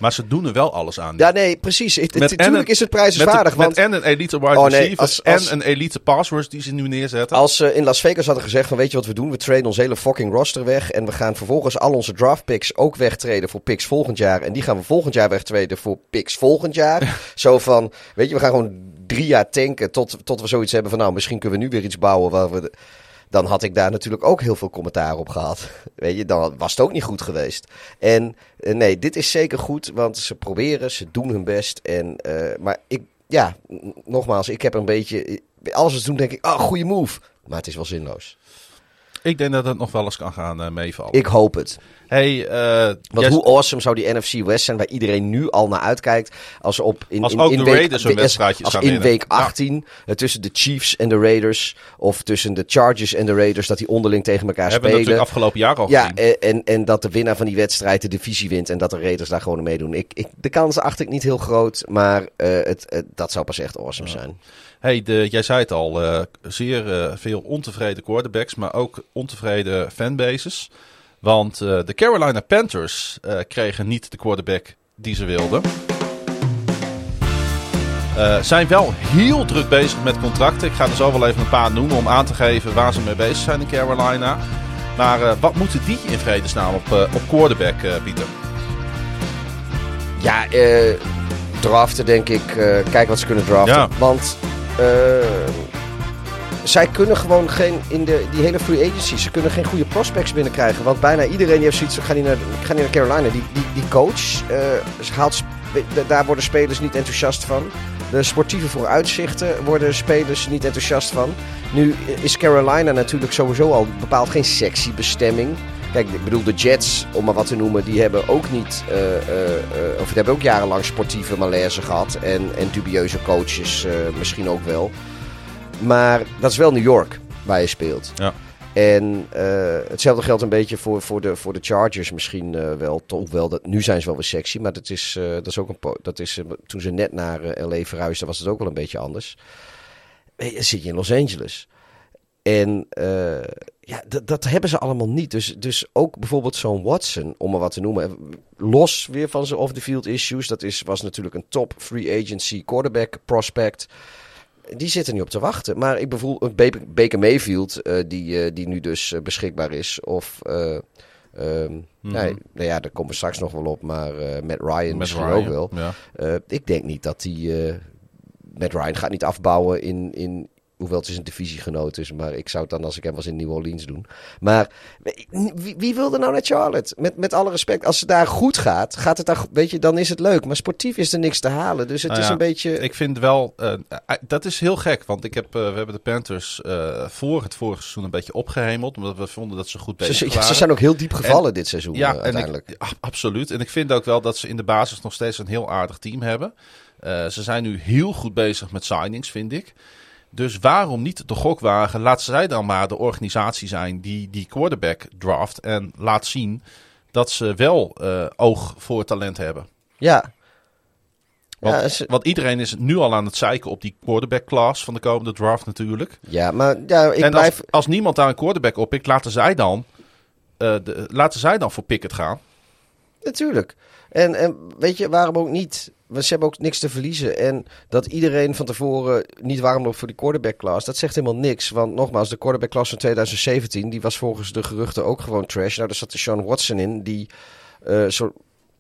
Maar ze doen er wel alles aan. Ja, nee, precies. Met natuurlijk is het met, prijzenswaardig. met want en een elite wide Oh, nee, receiver als- als- en een elite pass rush die ze nu neerzetten. Als ze in Las Vegas hadden gezegd van weet je wat we doen? We traden ons hele fucking roster weg. En we gaan vervolgens al onze draft picks ook wegtreden voor picks volgend jaar. En die gaan we volgend jaar wegtreden voor picks volgend jaar. Zo van, weet je, we gaan gewoon drie jaar tanken tot, tot we zoiets hebben van nou, misschien kunnen we nu weer iets bouwen waar we... de- dan had ik daar natuurlijk ook heel veel commentaar op gehad. Weet je, dan was het ook niet goed geweest. En eh, nee, dit is zeker goed, want ze proberen, ze doen hun best. En, eh, maar ik, ja, nogmaals, ik heb een beetje... Als we het doen, denk ik, ah, goede move. Maar het is wel zinloos. Ik denk dat het nog wel eens kan gaan eh, meevallen. Ik hoop het. Hey, eh, Want hoe awesome zou die NFC West zijn, waar iedereen nu al naar uitkijkt. Als, op in, Als in, ook in de week, wedstrijdjes als gaan in winnen. week Ja. 18 eh, tussen de Chiefs en de Raiders. Of tussen de Chargers en de Raiders, dat die onderling tegen elkaar hebben we spelen. natuurlijk afgelopen jaar al Ja, gezien. en, en, dat de winnaar van die wedstrijd de divisie wint en dat de Raiders daar gewoon meedoen. Ik, ik, de kans achter ik niet heel groot, maar het, het- dat zou pas echt awesome zijn. Hey, de, jij zei het al, eh, zeer eh, veel ontevreden quarterbacks, maar ook ontevreden fanbases. Want eh, de Carolina Panthers kregen niet de quarterback die ze wilden. Zijn wel heel druk bezig met contracten. Ik ga er zo wel even een paar noemen om aan te geven waar ze mee bezig zijn in Carolina. Maar wat moeten die in vredesnaam op, op quarterback bieden? Ja, eh, draften denk ik. eh kijk wat ze kunnen draften. Ja. Want zij kunnen gewoon geen, in de, die hele free agency, ze kunnen geen goede prospects binnenkrijgen. Want bijna iedereen die heeft zoiets ga niet naar, ga naar Carolina. Die, die, die coach, eh, haalt, daar worden spelers niet enthousiast van. De sportieve vooruitzichten worden spelers niet enthousiast van. Nu is Carolina natuurlijk sowieso al bepaald geen sexy bestemming. Kijk, ik bedoel, de Jets, om maar wat te noemen, die hebben ook niet. eh, eh, eh, of die hebben ook jarenlang sportieve malaise gehad. En, en dubieuze coaches misschien ook wel. Maar dat is wel New York waar je speelt. Ja. En hetzelfde geldt een beetje voor, voor, de, voor de Chargers misschien wel. Toch wel dat, nu zijn ze wel weer sexy, maar dat is, dat is ook een. Dat is, toen ze net naar LA verhuisden, was het ook wel een beetje anders. Zit je in Los Angeles. En ja, dat, dat hebben ze allemaal niet. Dus, dus ook bijvoorbeeld zo'n Watson, om maar wat te noemen. Los weer van zijn off-the-field issues. Dat is, was natuurlijk een top free agency quarterback prospect. Die zitten niet op te wachten. Maar ik bijvoorbeeld Baker Mayfield, uh, die, uh, die nu dus uh, beschikbaar is. Of, um, mm -hmm. nee, nou ja, daar komen we straks nog wel op. Maar Matt Ryan misschien ook wel. Ja. ik denk niet dat hij... Matt Ryan gaat niet afbouwen in, in, Hoewel het is een divisiegenoot is. Maar ik zou het dan als ik hem was in New Orleans doen. Maar wie, wie wilde nou naar Charlotte? Met, met alle respect. Als het daar goed gaat, gaat het daar, weet je, dan is het leuk. Maar sportief is er niks te halen. Dus het nou is een beetje... Ik vind wel... Uh, dat is heel gek. Want ik heb, uh, we hebben de Panthers uh, voor het vorige seizoen een beetje opgehemeld. Omdat we vonden dat ze goed bezig ze, waren. Ze zijn ook heel diep gevallen en, dit seizoen ja, uiteindelijk. Ik, absoluut. En ik vind ook wel dat ze in de basis nog steeds een heel aardig team hebben. ze zijn nu heel goed bezig met signings, vind ik. Dus waarom niet de gokwagen? Laat zij dan maar de organisatie zijn die die quarterback draft. En laat zien dat ze wel uh, oog voor talent hebben. Ja. Want, ja, ze... want, iedereen is nu al aan het zeiken op die quarterback class van de komende draft natuurlijk. Ja, maar ja, ik en blijf... als, als niemand daar een quarterback op pikt, laten zij dan, uh, de, laten zij dan voor Pickett gaan. Natuurlijk. En, en weet je, waarom ook niet? Ze hebben ook niks te verliezen. En dat iedereen van tevoren niet warm loopt voor die quarterback class, dat zegt helemaal niks. Want nogmaals, de quarterback class van 2017, die was volgens de geruchten ook gewoon trash. Nou, daar zat de Sean Watson in, die uh,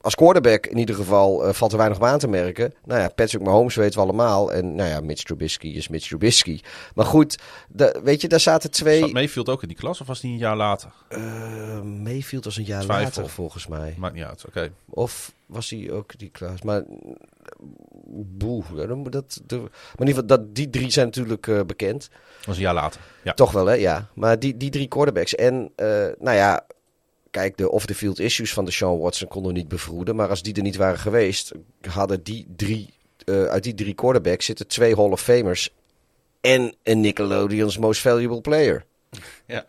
als quarterback in ieder geval uh, valt er weinig op aan te merken. Nou ja, Patrick Mahomes weten we allemaal. En nou ja, Mitch Trubisky is Mitch Trubisky. Maar goed, de, weet je, daar zaten twee... Zat Mayfield ook in die klas of was die een jaar later? Uh, Mayfield was een jaar Twijfel. later volgens mij. Maakt niet uit, oké. Okay. Of was hij ook die klas? Maar boe, dat, de, maar in ieder geval, dat, die drie zijn natuurlijk uh, bekend. Dat was een jaar later, ja. Toch wel, hè? Ja. Maar die, die drie quarterbacks. En nou ja, kijk, de off-the-field issues van de Sean Watson konden we niet bevroeden. Maar als die er niet waren geweest, hadden die drie, uh, uit die drie quarterbacks zitten twee Hall of Famers en een Nickelodeon's Most Valuable Player. Ja,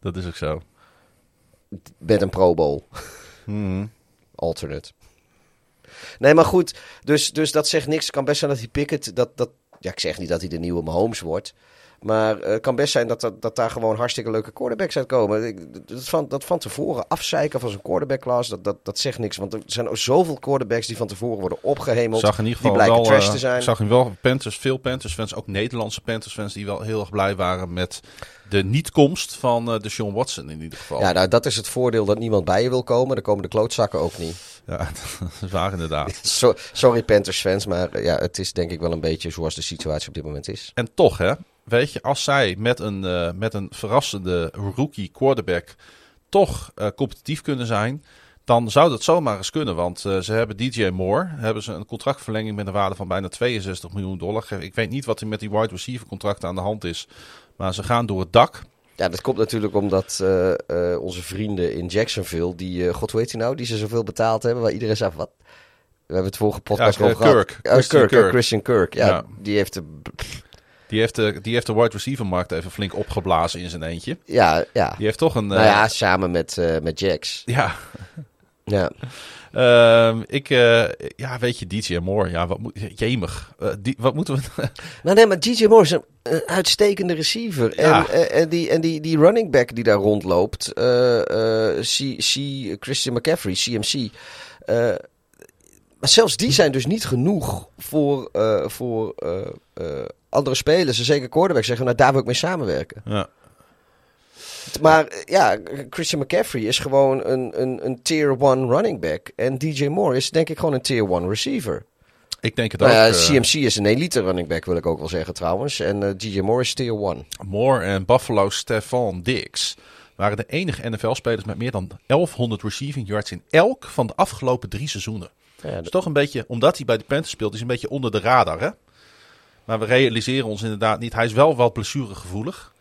dat is ook zo. Met een Pro Bowl. Mm. Alternate. Nee, maar goed. Dus, dus dat zegt niks. Het kan best zijn dat hij Pickett... Dat, dat, ja, ik zeg niet dat hij de nieuwe Mahomes wordt. Maar het uh, kan best zijn dat, dat, dat daar gewoon hartstikke leuke quarterbacks uitkomen. Dat, van, dat van tevoren afzeiken van zijn quarterback class, dat, dat, dat zegt niks. Want er zijn ook zoveel quarterbacks die van tevoren worden opgehemeld. Zag in ieder geval die blijken wel, trash te zijn. Ik zag in wel Panthers, veel Panthers fans, ook Nederlandse Panthers fans, die wel heel erg blij waren met de niet-komst van uh, de Sean Watson in ieder geval. Ja, nou, dat is het voordeel dat niemand bij je wil komen. Dan komen de klootzakken ook niet. Ja, dat is waar inderdaad. So, sorry Panthers fans, maar ja, het is denk ik wel een beetje zoals de situatie op dit moment is. En toch hè, weet je, als zij met een, uh, met een verrassende rookie quarterback toch uh, competitief kunnen zijn, dan zou dat zomaar eens kunnen. Want uh, ze hebben DJ Moore, hebben ze een contractverlenging met een waarde van bijna 62 miljoen dollar. Ik weet niet wat er met die wide receiver contracten aan de hand is, maar ze gaan door het dak. Ja, dat komt natuurlijk omdat uh, uh, onze vrienden in Jacksonville, die, god hoe heet hij nou, die ze zoveel betaald hebben, waar iedereen zei wat? We hebben het vorige podcast ja, over Kirk. Christian Kirk, Kirk. Christian Kirk. Ja, Ja. die heeft de... Die heeft, de, die heeft de wide receiver markt even flink opgeblazen in zijn eentje. Ja, ja. Die heeft toch een... Nou eh, ja, samen met, uh, met Jax. ja. Ja. Ehm, ik, uh, ja, weet je, DJ Moore, ja, wat moet, jemig. Uh, die, wat moeten we... Nou nee, maar DJ Moore is een, een uitstekende receiver. Ja. En, en, die, en die, die running back die daar rondloopt, C, C, Christian McCaffrey, CMC. maar zelfs die zijn dus niet genoeg voor, voor andere spelers. En zeker quarterback zeggen, nou daar wil ik mee samenwerken. Ja. Maar ja, Christian McCaffrey is gewoon een, een, een tier 1 running back. En DJ Moore is denk ik gewoon een tier 1 receiver. Ik denk het Nou ook. ja, eh, CMC is een elite running back, wil ik ook wel zeggen trouwens. En eh, DJ Moore is tier 1. Moore en Buffalo Stefan Diggs waren de enige NFL-spelers met meer dan 1100 receiving yards in elk van de afgelopen drie seizoenen. Ja, Dat is toch een beetje, omdat hij bij de Panthers speelt, is een beetje onder de radar, hè? Maar we realiseren ons inderdaad niet. Hij is wel wat blessuregevoelig.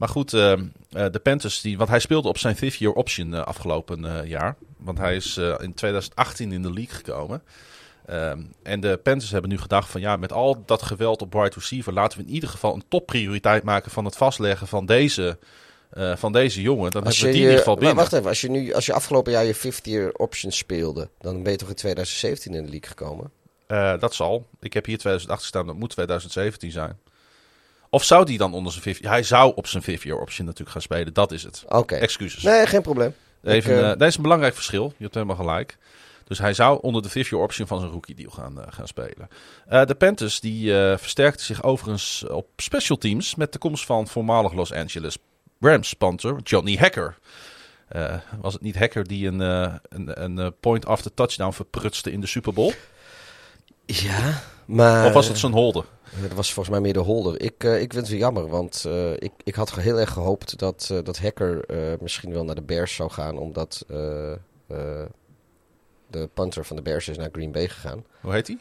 Maar goed, uh, uh, de Panthers, die, want hij speelde op zijn fifth year option uh, afgelopen uh, jaar. Want hij is in 2018 in de league gekomen. En de Panthers hebben nu gedacht van ja, met al dat geweld op wide receiver... laten we in ieder geval een topprioriteit maken van het vastleggen van deze, van deze jongen. Dan als hebben we die je, in ieder geval binnen. Wacht even, als je, nu, als je afgelopen jaar je fifth year option speelde... dan ben je toch in 2017 in de league gekomen? Uh, dat zal. Ik heb hier 2008 staan, dat moet 2017 zijn. Of zou die dan onder zijn fifth Hij zou op zijn fifth year option natuurlijk gaan spelen. Dat is het. Oké. Excuses. Nee, geen probleem. Even, Ik, eh, eh, dat is een belangrijk verschil. Je hebt helemaal gelijk. Dus hij zou onder de fifth year option van zijn rookie deal gaan, eh, gaan spelen. Eh, de Panthers die eh versterkten zich overigens op special teams met de komst van voormalig Los Angeles Rams punter Johnny Hacker. Eh, was het niet Hacker die een, eh, een, een eh, point after touchdown verprutste in de Super Bowl? Ja, maar... of was het zijn holder? Dat was volgens mij meer de holder. Ik, eh, ik vind het jammer, want eh, ik, ik had heel erg gehoopt dat, eh, dat Hacker misschien wel naar de Bears zou gaan, omdat de punter van de Bears is naar Green Bay gegaan. Hoe heet hij?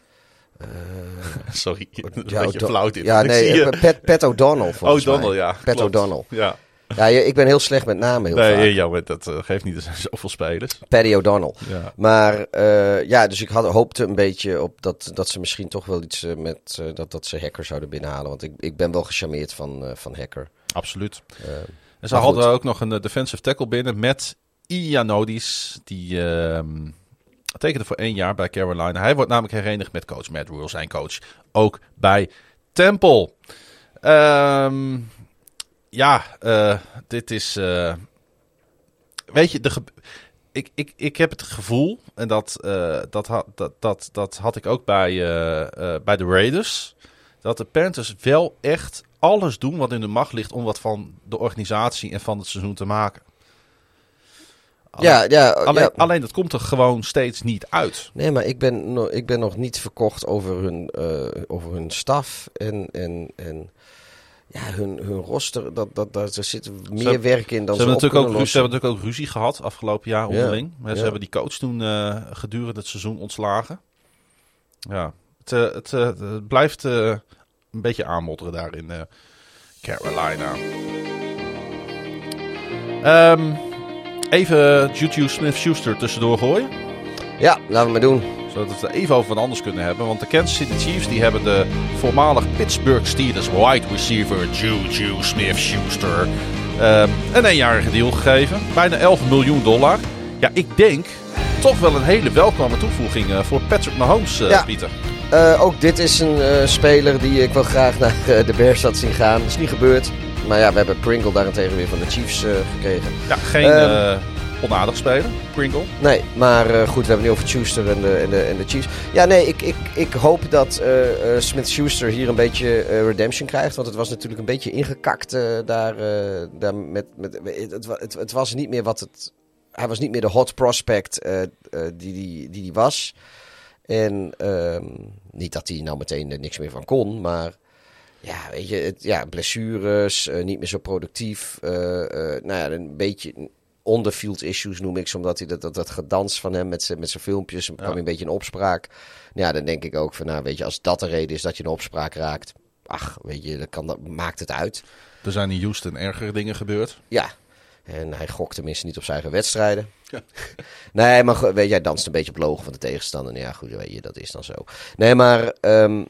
Sorry, een ja, beetje flauw dit. Ja, Ik nee, eh, Pat, Pat O'Donnell volgens O'Donnell, mij. ja. Pat klopt. O'Donnell. Ja. Ja, ik ben heel slecht met namen heel Nee, vaak. ja, maar dat eh, geeft niet. Er zijn zoveel spelers. Paddy O'Donnell. Ja. Maar eh, ja, dus ik had, hoopte een beetje op dat, dat ze misschien toch wel iets eh, met dat, dat ze Hacker zouden binnenhalen. Want ik, ik ben wel gecharmeerd van, van Hacker. Absoluut. En ze hadden goed. ook nog een defensive tackle binnen met Ianodis. Die ehm, tekende voor één jaar bij Carolina. Hij wordt namelijk herenigd met coach Matt Rule, zijn coach. Ook bij Temple. Ehm, ja, eh, dit is... eh, weet je, de ik, ik, ik heb het gevoel, en dat, eh, dat, had, dat, dat, dat had ik ook bij, bij de Raiders, dat de Panthers wel echt alles doen wat in de macht ligt om wat van de organisatie en van het seizoen te maken. Alleen, ja, ja, alleen, ja. alleen dat komt er gewoon steeds niet uit. Nee, maar ik ben, ik ben nog niet verkocht over hun, over hun staf en, en, en ja, hun, hun roster. Dat, dat, dat, er zit meer hebben- werk in dan Ze ze, hebben, natuurlijk ook, kunnen ru- ze hebben natuurlijk ook ruzie gehad afgelopen jaar Ja, onderling. Ze hebben die coach toen eh, gedurende het seizoen ontslagen. Ja, het, eh, het, eh, het blijft een beetje aanmodderen daar in Carolina. Ehm, even Juju Smith-Schuster tussendoor gooien. Ja, laten we maar doen. Zodat we het even over wat anders kunnen hebben. Want de Kansas City Chiefs die hebben de voormalig Pittsburgh Steelers wide receiver Juju Smith-Schuster ehm, een eenjarige deal gegeven. Bijna 11 miljoen dollar. Ja, ik denk toch wel een hele welkome toevoeging eh, voor Patrick Mahomes, eh, Ja. Pieter. Eh, ook dit is een speler die ik wel graag naar de Bears had zien gaan. Dat is niet gebeurd. Maar ja, we hebben Pringle daarentegen weer van de Chiefs gekregen. Ja, geen Ehm. Onaardig speler, Pringle. Nee, maar eh, goed, we hebben nu over Schuster en de, en de, en de Chiefs. Ja, nee, ik, ik, ik hoop dat eh, eh, Smith-Schuster hier een beetje redemption krijgt. Want het was natuurlijk een beetje ingekakt daar, daar met... met het, het, het was niet meer wat het... Hij was niet meer de hot prospect die, die, die die was. En ehm, niet dat hij nou meteen er niks meer van kon, maar... Ja, weet je, het, ja, blessures, niet meer zo productief. nou ja, een beetje on-the-field issues noem ik ze, omdat hij dat, dat, dat gedans van hem met zijn met zijn filmpjes, hem kwam hij een beetje in opspraak. Ja, dan denk ik ook van, nou weet je, als dat de reden is dat je in opspraak raakt, ach, weet je, dat kan, dat maakt het uit. Er zijn in Houston ergere dingen gebeurd. Ja, en hij gokt tenminste niet op zijn eigen wedstrijden. nee, maar weet je, hij danst een beetje op logen van de tegenstander. Ja, goed, weet je, dat is dan zo. Nee, maar ehm,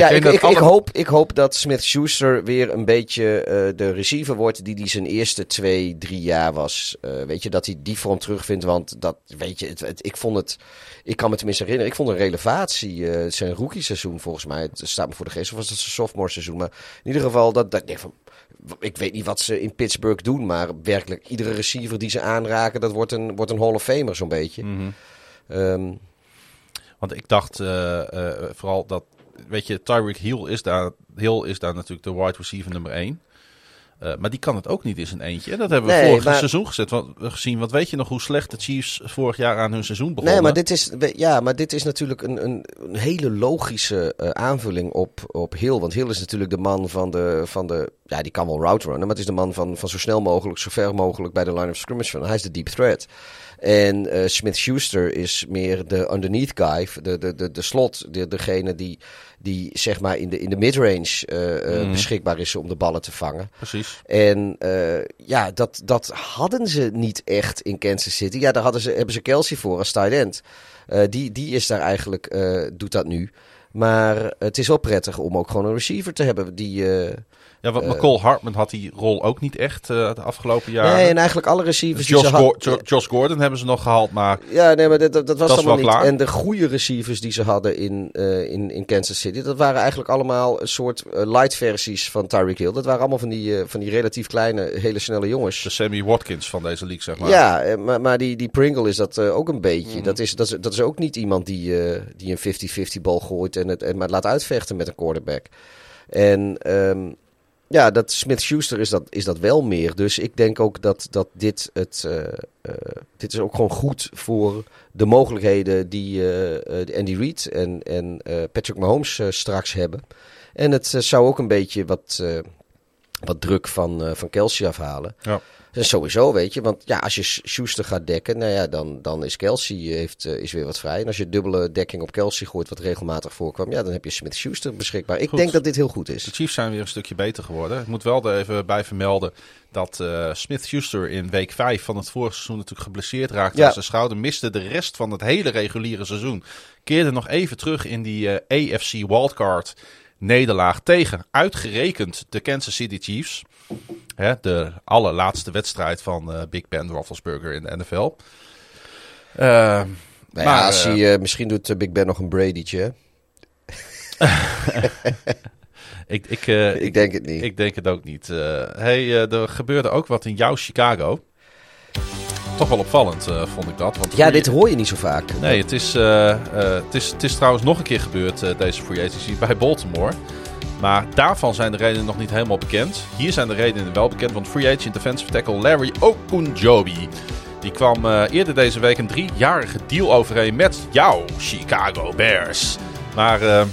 Ja, ik ik, hoop, ik hoop dat Smith-Schuster weer een beetje eh, de receiver wordt die die zijn eerste twee, drie jaar was. Eh, weet je, dat hij die vorm terugvindt, want dat, weet je, het, het- ik vond het, ik kan me tenminste herinneren, ik vond een relevatie, eh, zijn rookie seizoen volgens mij, het staat me voor de geest, of was het zijn sophomore seizoen, maar in ieder geval, dat, dat ik denk van, ik weet niet wat ze in Pittsburgh doen, maar werkelijk iedere receiver die ze aanraken, dat wordt een, wordt een Hall of Famer zo'n beetje. Mhm. Ehm, Want ik dacht vooral dat, weet je, Tyreek Hill is daar, Hill is daar natuurlijk de wide receiver nummer 1. maar die kan het ook niet in zijn eentje. En dat hebben we Nee, vorig maar- seizoen gezet, want, gezien. Want weet je nog hoe slecht de Chiefs vorig jaar aan hun seizoen begonnen? Nee, maar dit is, ja, maar dit is natuurlijk een, een, een hele logische eh, aanvulling op, op Hill. Want Hill is natuurlijk de man van de, van de... Ja, die kan wel route runnen, maar het is de man van, van zo snel mogelijk, zo ver mogelijk bij de line of scrimmage van. Hij is de deep threat. En eh Smith-Schuster is meer de underneath guy, de, de, de, de slot, de, degene die, die zeg maar in de, in de midrange eh, eh, Mhm. beschikbaar is om de ballen te vangen. Precies. En eh, ja, dat, dat hadden ze niet echt in Kansas City. Ja, daar hadden ze, hebben ze Kelsey voor als tight end. Die, die is daar eigenlijk, doet dat nu. Maar het is wel prettig om ook gewoon een receiver te hebben die... eh, Ja, want Eh, McCall Hartman had die rol ook niet echt eh, de afgelopen jaren. Nee, en eigenlijk alle receivers die Josh, ze had- Gor- Jo- Josh Gordon hebben ze nog gehaald, maar Ja, nee, maar dat, dat, dat was allemaal wel niet. klaar. En de goede receivers die ze hadden in, eh, in, in Kansas City, dat waren eigenlijk allemaal een soort eh, light versies van Tyreek Hill. Dat waren allemaal van die, eh, van die relatief kleine, hele snelle jongens. de Sammy Watkins van deze league, zeg maar. Ja, eh, maar, maar die, die Pringle is dat eh, ook een beetje. Mhm. Dat, is, dat, is, dat is ook niet iemand die, eh, die een 50-50 bal gooit en het, en maar laat uitvechten met een quarterback. En ehm, ja, dat Smith-Schuster is dat, is dat wel meer. Dus ik denk ook dat, dat dit het... eh, eh, dit is ook gewoon goed voor de mogelijkheden die eh, Andy Reid en, en Patrick Mahomes straks hebben. En het zou ook een beetje wat, wat druk van, van Kelsey afhalen. Ja. En sowieso, weet je. Want ja, als je Sch- Schuster gaat dekken, nou ja, dan, dan is Kelsey eh, heeft, eh, is weer wat vrij. En als je dubbele dekking op Kelsey gooit, wat regelmatig voorkwam, ja, dan heb je Smith-Schuster beschikbaar. Ik Goed. denk dat dit heel goed De is. Chiefs zijn weer een stukje beter geworden. Ik moet wel er even bij vermelden dat eh Smith-Schuster in week 5 van het vorige seizoen natuurlijk geblesseerd raakte Ja. aan zijn schouder. Miste de rest van het hele reguliere seizoen. Keerde nog even terug in die AFC wildcard nederlaag tegen uitgerekend de Kansas City Chiefs. Hè, de allerlaatste wedstrijd van eh, Big Ben Roethlisberger in de NFL. Eh, Nou Maar, ja, als eh, hij, misschien doet Big Ben nog een Brady'tje. ik, ik, Ik denk het niet. Ik denk het ook niet. Hey, er gebeurde ook wat in jouw Chicago. Toch wel opvallend, vond ik dat. Want ja, dit hoor je niet zo vaak. Nee, het is, het, is, het is trouwens nog een keer gebeurd, deze free agency, bij Baltimore. Maar daarvan zijn de redenen nog niet helemaal bekend. Hier zijn de redenen wel bekend, want free agent defensive tackle Larry Okunjobi... die kwam eh, eerder deze week een driejarige deal overeen met jouw Chicago Bears. Maar eh,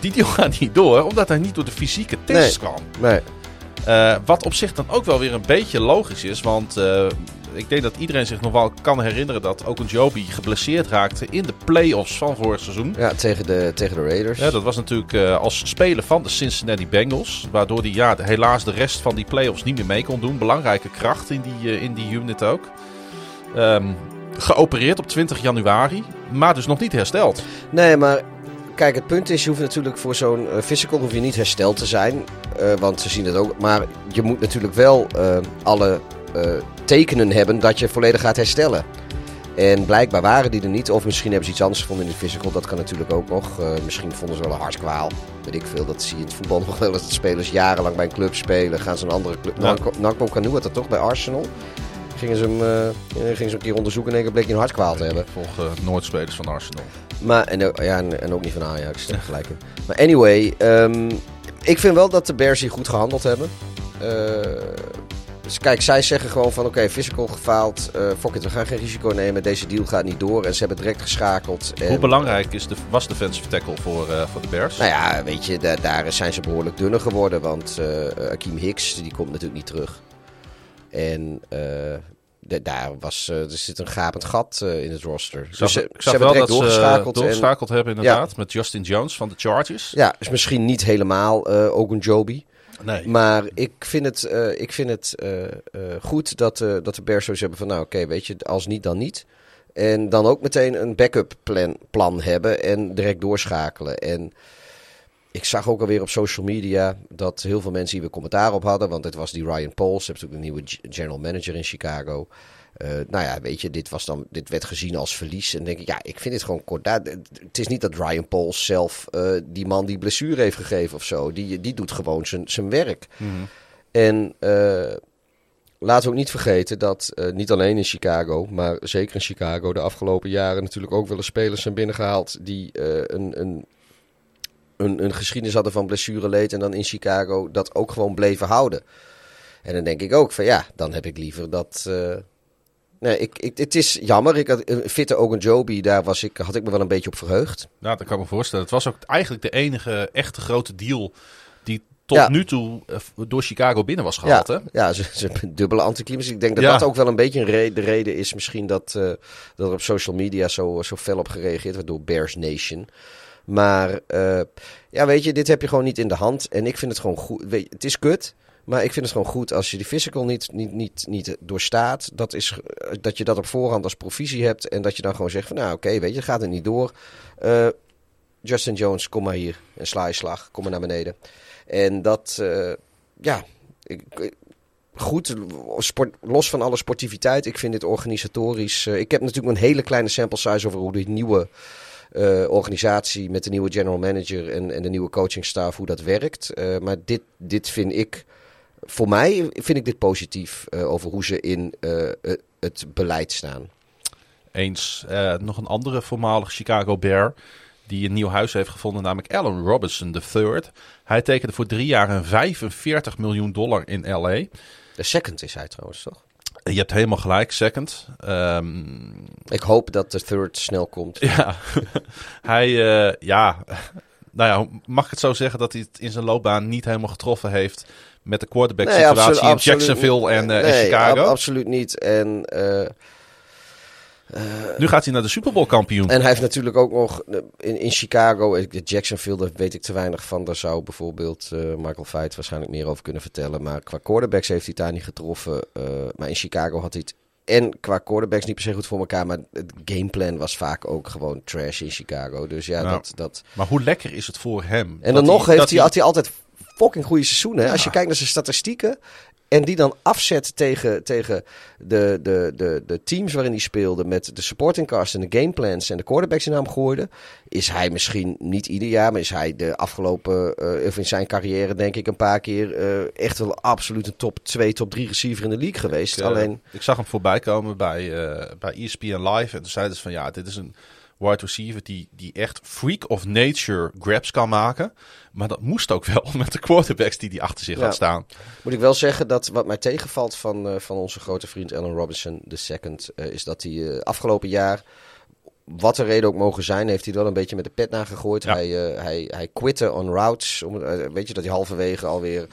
die deal gaat niet door, omdat hij niet door de fysieke test Nee. kwam. Nee. Eh, wat op zich dan ook wel weer een beetje logisch is. Want ik denk dat iedereen zich nog wel kan herinneren dat Okunjobi geblesseerd raakte in de play-offs van vorig seizoen. Ja, tegen de, tegen de Raiders. Ja, dat was natuurlijk eh, als speler van de Cincinnati Bengals. Waardoor hij ja, helaas de rest van die play-offs niet meer mee kon doen. Belangrijke kracht in die, eh, in die unit ook. Ehm, geopereerd op 20 januari, maar dus nog niet hersteld. Nee, maar kijk, het punt is, je hoeft natuurlijk voor zo'n eh, physical hoef je niet hersteld te zijn. want ze zien het ook. Maar je moet natuurlijk wel alle tekenen hebben dat je volledig gaat herstellen. En blijkbaar waren die er niet. Of misschien hebben ze iets anders gevonden in de physical. Dat kan natuurlijk ook nog. Eh, misschien vonden ze wel een hartkwaal. Weet ik veel. Dat zie je in het voetbal nog wel. Dat de spelers jarenlang bij een club spelen. Gaan ze een andere club. Ja. Nanko Kanu had dat toch bij Arsenal. Gingen ze hem eh, gingen ze een keer onderzoeken en bleek hij een hartkwaal te hebben. Ik volg eh, nooit spelers van Arsenal. Maar, en, ook- ja, en, en ook niet van Ajax, ja. gelijk. Maar anyway, ehm, ik vind wel dat de Bears hier goed gehandeld hebben. Eh, dus kijk, zij zeggen gewoon van oké, physical gefaald. eh fuck it, we gaan geen risico nemen. Deze deal gaat niet door. En ze hebben direct geschakeld. En, Hoe belangrijk is de, was defensive tackle voor, eh, voor de Bears? Nou ja, weet je, da- daar zijn ze behoorlijk dunner geworden. Want eh Akeem Hicks, die komt natuurlijk niet terug. En de- daar was, er zit een gapend gat in het roster. Dus zag, ze, ik ze zag wel dat direct ze doorgeschakeld. en- doorgeschakeld hebben inderdaad met Justin Jones van de Chargers. Ja, is misschien niet helemaal eh Ogunjobi. Maar ik vind het, eh, ik vind het eh, eh, goed dat, dat de Bears zoiets hebben van... nou oké, weet je, als niet dan niet. En dan ook meteen een backup plan, plan hebben en direct doorschakelen. En ik zag ook alweer op social media dat heel veel mensen hier weer commentaar op hadden. Want het was die Ryan Pauls, natuurlijk een nieuwe general manager in Chicago. Eh, nou ja, weet je, dit, was dan, dit werd gezien als verlies. En denk ik, ja, ik vind dit gewoon kort. daar- Het is niet dat Ryan Pauls zelf eh, die man die blessure heeft gegeven of zo. Die, die doet gewoon zijn, zijn werk. Mhm. En eh, laten we ook niet vergeten dat niet alleen in Chicago, maar zeker in Chicago de afgelopen jaren natuurlijk ook wel eens spelers zijn binnengehaald die een, een, een, een geschiedenis hadden van blessureleed en dan in Chicago dat ook gewoon bleven houden. En dan denk ik ook van ja, dan heb ik liever dat. Nee, ik, ik, het is jammer. Ik had een fitte Ogunjobi, daar was ik, had ik me wel een beetje op verheugd. Nou, dat kan ik me voorstellen. Het was ook eigenlijk de enige echte grote deal die tot Ja. nu toe eh, door Chicago binnen was gehaald. ja, Hè? ja, ze, dubbele anticlimax. Ik denk dat Ja. dat ook wel een beetje een re- de reden is misschien dat, eh, dat er op social media zo, zo fel op gereageerd wordt door Bears Nation. Maar eh, ja, weet je, dit heb je gewoon niet in de hand. En ik vind het gewoon goed. Weet je, het is kut. Maar ik vind het gewoon goed als je die physical niet, niet, niet, niet doorstaat. Dat, is, eh, dat je dat op voorhand als provisie hebt. En dat je dan gewoon zegt van nou oké, weet je, gaat het niet door. Eh, Justin Jones, kom maar hier en sla je slag, kom maar naar beneden. En dat, uh, ja, ik, goed, sport, los van alle sportiviteit, ik vind dit organisatorisch... Ik heb natuurlijk een hele kleine sample size over hoe die nieuwe organisatie met de nieuwe general manager en, en de nieuwe coachingstaf, hoe dat werkt. maar dit, dit vind ik voor mij vind ik dit positief uh, over hoe ze in uh, het beleid staan. Eens nog een andere voormalige Chicago Bear die een nieuw huis heeft gevonden, namelijk Allen Robinson III. Hij tekende voor drie jaar een 45 miljoen dollar in LA. De second is hij trouwens, toch? Je hebt helemaal gelijk, second. Um, ik hoop dat de third snel komt. Ja, hij, uh, ja, nou ja, mag ik het zo zeggen dat hij het in zijn loopbaan niet helemaal getroffen heeft met de quarterback nee, situatie absolu in Jacksonville en, uh, nee, Chicago? Ab absoluut niet. En uh, uh, nu gaat hij naar de Super Bowl kampioen. En hij heeft natuurlijk ook nog in, in Chicago, Jacksonville, daar weet ik te weinig van. Daar zou bijvoorbeeld Michael Veit waarschijnlijk meer over kunnen vertellen. Maar qua quarterbacks heeft hij het daar niet getroffen. maar in Chicago had hij het en qua quarterbacks niet per se goed voor elkaar. Maar het gameplan was vaak ook gewoon trash in Chicago. Dus ja, Nou, dat, dat... Maar hoe lekker is het voor hem? En dan nog heeft hij, had hij altijd fucking goede seizoenen. hè. Als je kijkt naar zijn statistieken. En die dan afzet tegen, tegen de, de, de, de teams waarin hij speelde. Met de supporting cast en de gameplans en de quarterbacks in hem gooide. Is hij misschien niet ieder jaar. Maar is hij de afgelopen. eh, of in zijn carrière denk ik een paar keer. eh, echt wel absoluut een top 2, top 3 receiver in de league geweest. Ik, eh, Alleen. ik zag hem voorbij komen bij, bij ESPN Live. En toen zeiden ze van ja, dit is een wide receiver die, die echt freak of nature grabs kan maken. Maar dat moest ook wel met de quarterbacks die die achter zich Ja. had staan. Moet ik wel zeggen dat wat mij tegenvalt van, eh, van onze grote vriend Allen Robinson II, eh, is dat hij eh, afgelopen jaar, wat de reden ook mogen zijn, heeft hij wel een beetje met de pet nagegooid. Ja. Hij, hij, hij quitte on routes, om, weet je, dat hij halverwege alweer,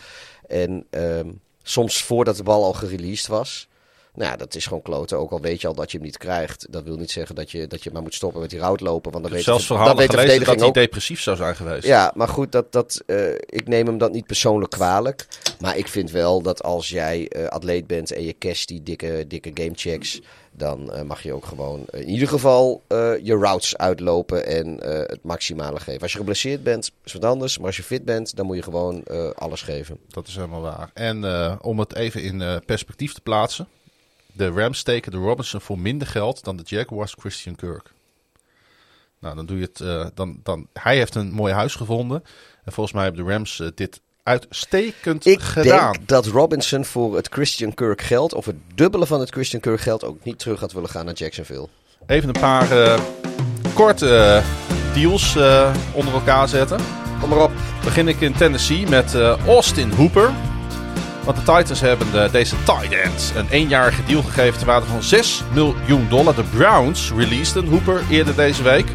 en ehm, soms voordat de bal al gereleased was. Nou ja, dat is gewoon kloten. Ook al weet je al dat je hem niet krijgt. Dat wil niet zeggen dat je, dat je maar moet stoppen met die route lopen. Want dan weet, zelfs de, dan weet de dat hij ook depressief zou zijn geweest. ja, maar goed, dat, dat, eh, ik neem hem dat niet persoonlijk kwalijk. Maar ik vind wel dat als jij eh, atleet bent en je cash die dikke, dikke gamechecks... dan eh, mag je ook gewoon in ieder geval eh, je routes uitlopen en eh, het maximale geven. Als je geblesseerd bent, is wat anders. Maar als je fit bent, dan moet je gewoon eh, alles geven. Dat is helemaal waar. En eh, om het even in eh, perspectief te plaatsen. De Rams steken de Robinson voor minder geld dan de Jaguars Christian Kirk. Nou, dan doe je het. eh, dan, dan, hij heeft een mooi huis gevonden. En volgens mij hebben de Rams eh, dit uitstekend Ik gedaan. denk dat Robinson voor het Christian Kirk geld... of het dubbele van het Christian Kirk geld... ook niet terug had willen gaan naar Jacksonville. Even een paar eh, korte deals onder elkaar zetten. Kom maar op. Begin ik in Tennessee met Austin Hooper. Want de Titans hebben eh, deze tight end een eenjarige deal gegeven ter waarde van 6 miljoen dollar. De Browns releaseden Hooper eerder deze week.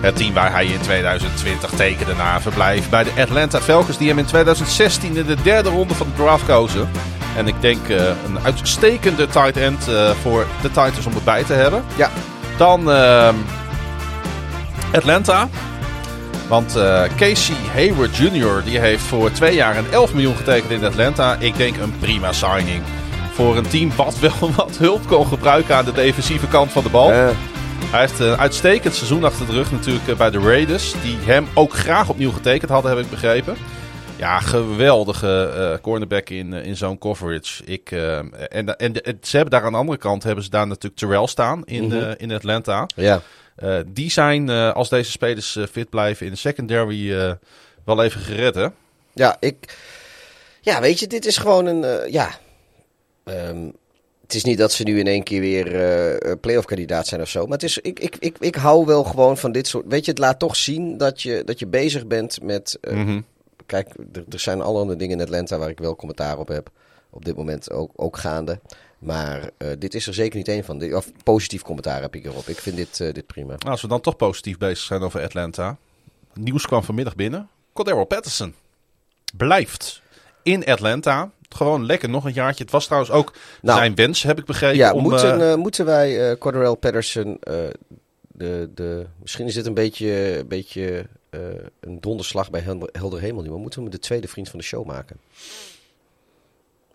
Het team waar hij in 2020 tekende na een verblijf bij de Atlanta Falcons. Die hem in 2016 in de derde ronde van de draft kozen. En ik denk eh, een uitstekende tight end eh, voor de Titans om erbij te hebben. Ja. Dan ehm, Atlanta. Want eh, Casey Hayward Jr. die heeft voor twee jaar een 11 miljoen getekend in Atlanta. Ik denk een prima signing. Voor een team wat wel wat hulp kon gebruiken aan de defensieve kant van de bal. Hij heeft een uitstekend seizoen achter de rug natuurlijk eh, bij de Raiders. Die hem ook graag opnieuw getekend hadden, heb ik begrepen. Ja, geweldige eh, cornerback in, in zo'n coverage. Ik, en, en, ze hebben daar aan de andere kant hebben ze daar natuurlijk Terrell staan in, Mhm. in Atlanta. ja. Eh, die zijn, eh, als deze spelers eh, fit blijven in de secondary, wel even gered, hè? Ja, ik. Ja, weet je, dit is gewoon een. ja. Ehm, het is niet dat ze nu in één keer weer eh playoff kandidaat zijn of zo. Maar het is, ik, ik, ik, ik hou wel gewoon van dit soort. Weet je, het laat toch zien dat je, dat je bezig bent met. Mhm. Kijk, er, er zijn allerhande dingen in Atlanta waar ik wel commentaar op heb. Op dit moment ook, ook gaande. Maar eh, dit is er zeker niet één van. Dit- Of positief commentaar heb ik erop. Ik vind dit, eh, dit prima. Nou, als we dan toch positief bezig zijn over Atlanta. Nieuws kwam vanmiddag binnen. Cordero Patterson blijft in Atlanta. Gewoon lekker nog een jaartje. Het was trouwens ook Nou, zijn wens, heb ik begrepen. Ja, om, moeten, eh, moeten wij eh Cordarrelle Patterson... de, de, misschien is dit een beetje, een, beetje een donderslag bij Helder, Helder Hemel nu, maar moeten we hem de tweede vriend van de show maken?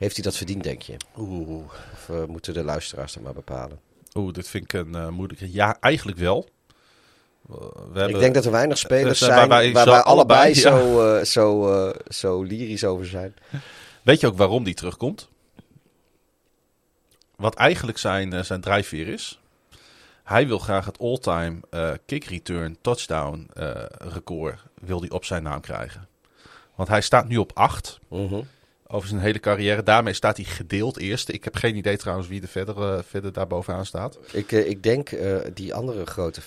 Heeft hij dat verdiend, denk je? Oeh, Of eh, moeten de luisteraars dat maar bepalen? oeh, dit vind ik een eh, moeilijke. Ja, eigenlijk wel. We hebben, Ik denk dat er weinig spelers eh, zijn waarbij waarbij, zo allebei, ja. zo, eh, zo, eh, zo lyrisch over zijn. Weet je ook waarom die terugkomt? Wat eigenlijk zijn, eh, zijn drijfveer is. Hij wil graag het all-time eh, kick return touchdown eh, record wil hij op zijn naam krijgen. Want hij staat nu op 8 Mhm. Over zijn hele carrière. Daarmee staat hij gedeeld eerste. Ik heb geen idee trouwens wie er verder, eh, verder staat. Ik, eh, ik denk eh, die andere grote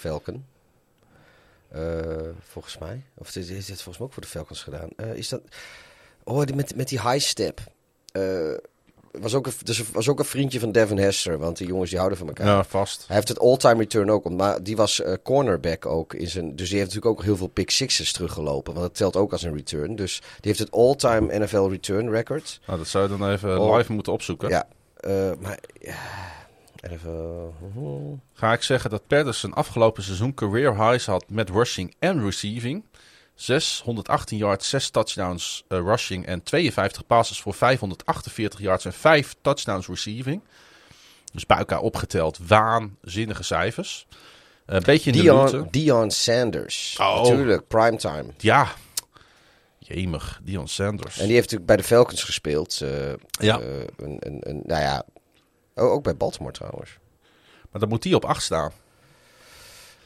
eh, volgens mij. Of is dit volgens mij ook voor de Falcons gedaan. Is dat. Oh, die met, met die high step. Was, ook een, dus was ook een vriendje van Devin Hester. Want die jongens die houden van elkaar. Ja, vast. Hij heeft het all-time return ook. Maar die was eh, cornerback ook. In zijn, dus die heeft natuurlijk ook heel veel pick sixes teruggelopen. Want dat telt ook als een return. Dus die heeft het all-time NFL return record. Nou, dat zou je dan even Oh. live moeten opzoeken. Ja. eh, maar ja. Even. mhm. Ga ik zeggen dat Patterson afgelopen seizoen career highs had met rushing en receiving. 618 yards, 6 touchdowns eh, rushing en 52 passes voor 548 yards en 5 touchdowns receiving. Dus bij elkaar opgeteld waanzinnige cijfers. Een beetje in de Dion. Dion Sanders. Oh. Natuurlijk, primetime. Ja, jemig, Dion Sanders. En die heeft natuurlijk bij de Falcons gespeeld. eh, Ja. eh, een, een, een, nou ja, ook bij Baltimore trouwens. Maar dan moet die op 8 staan.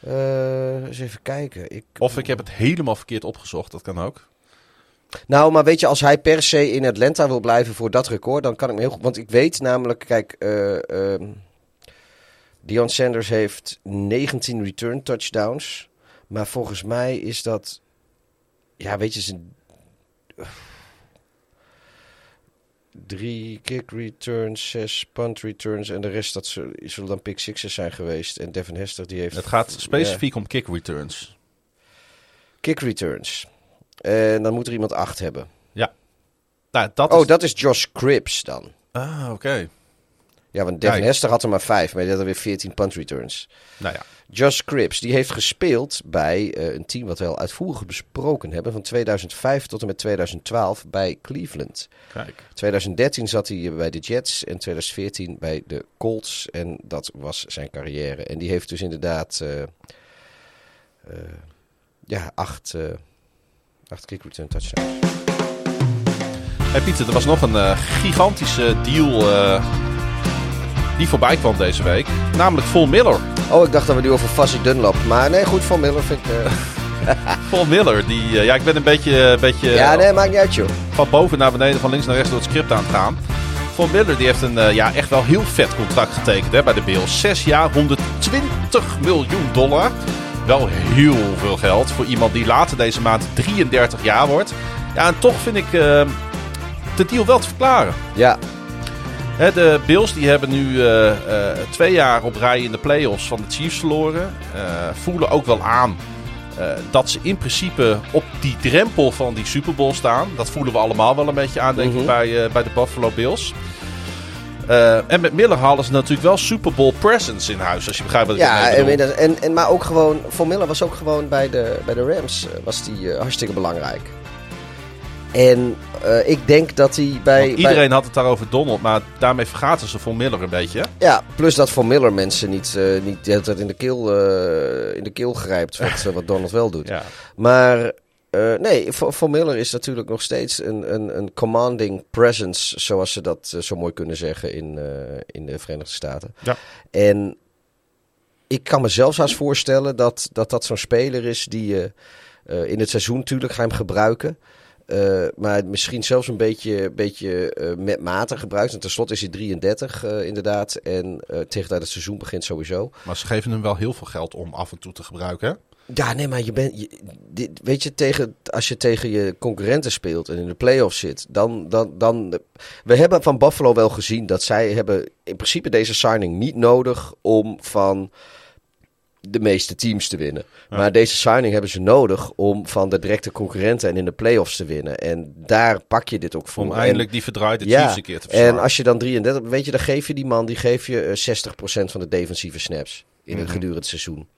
Eh, eens even kijken. Ik... Of ik heb het helemaal verkeerd opgezocht, dat kan ook. Nou, maar weet je, als hij per se in Atlanta wil blijven voor dat record, dan kan ik me heel goed... Want ik weet namelijk, kijk, eh ehm, Dion Sanders heeft 19 return touchdowns. Maar volgens mij is dat... Ja, weet je, zijn... Drie kick returns, zes punt returns en de rest dat zullen, dan pick sixes zijn geweest. En Devin Hester die heeft... Het gaat specifiek om kick returns. Kick returns. En dan moet er iemand acht hebben. Nou, dat Oh, is... dat is Josh Cripps dan. Ah, oké. Ja, want Devin. Hester had er maar vijf, maar die had er weer 14 punt returns. Nou ja. Josh Cripps, die heeft gespeeld bij eh, een team wat we al uitvoerig besproken hebben. Van 2005 tot en met 2012 bij Cleveland. Kijk. 2013 zat hij bij de Jets en 2014 bij de Colts. En dat was zijn carrière. En die heeft dus inderdaad eh, eh, ja, acht, acht kick return touchdowns. Hey Pieter, er was nog een gigantische deal die voorbij kwam deze week. Namelijk Vol Miller. Oh, ik dacht dat we nu over Fuzzy Dunlop. Maar nee, goed, Van Miller vind ik... eh, Vol Miller, die, eh, ja, ik ben een beetje, een beetje ja, nee, maakt niet uit, joh. van boven naar beneden, van links naar rechts door het script aan het gaan. Von Miller die heeft een eh, ja, echt wel heel vet contract getekend hè, bij de Bills. Zes jaar, 120 miljoen dollar. Wel heel veel geld voor iemand die later deze maand 33 jaar wordt. Ja, en toch vind ik eh, de deal wel te verklaren. Ja, De Bills die hebben nu eh, eh, twee jaar op rij in de playoffs van de Chiefs verloren. Eh, voelen ook wel aan dat ze in principe op die drempel van die Super Bowl staan. Dat voelen we allemaal wel een beetje aan, denk ik, Mhm. bij, bij de Buffalo Bills. En met Miller halen ze natuurlijk wel Super Bowl presence in huis, als je begrijpt wat ik ja bedoel. en, en, en, maar ook gewoon... Van Miller was ook gewoon bij de, bij de Rams was die, hartstikke belangrijk. En eh, ik denk dat hij bij... Want iedereen had het daarover Donald, maar daarmee vergaten ze Von Miller een beetje. ja, plus dat Van Miller mensen niet, eh, niet de tijd in de keel, eh, in de keel grijpt. Wat, wat Donald wel doet. Ja. Maar nee, Van Miller is natuurlijk nog steeds een, een, een commanding presence, zoals ze dat zo mooi kunnen zeggen in, in de Verenigde Staten. Ja. En ik kan me zelfs haast voorstellen dat dat, dat zo'n speler is die je in het seizoen natuurlijk ga je hem gebruiken. Eh, maar misschien zelfs een beetje, beetje eh, met mate gebruikt. En tenslotte is hij 33 eh, inderdaad. En tegen dat het seizoen begint sowieso. Maar ze geven hem wel heel veel geld om af en toe te gebruiken. hè? Ja, nee, maar je bent. je- dit, weet je, tegen, als je tegen je concurrenten speelt en in de playoffs zit, dan, dan, dan. We hebben van Buffalo wel gezien dat zij hebben in principe deze signing niet nodig om van de meeste teams te winnen. Ja. Maar deze signing hebben ze nodig om van de directe concurrenten en in de playoffs te winnen. En daar pak je dit ook voor. Om En- eindelijk die verdraaide ja, Chiefs een keer te verslaan. en als je dan 33, weet je, dan geef je die man, die geef je eh, 60% van de defensieve snaps in het Mhm. gedurende seizoen.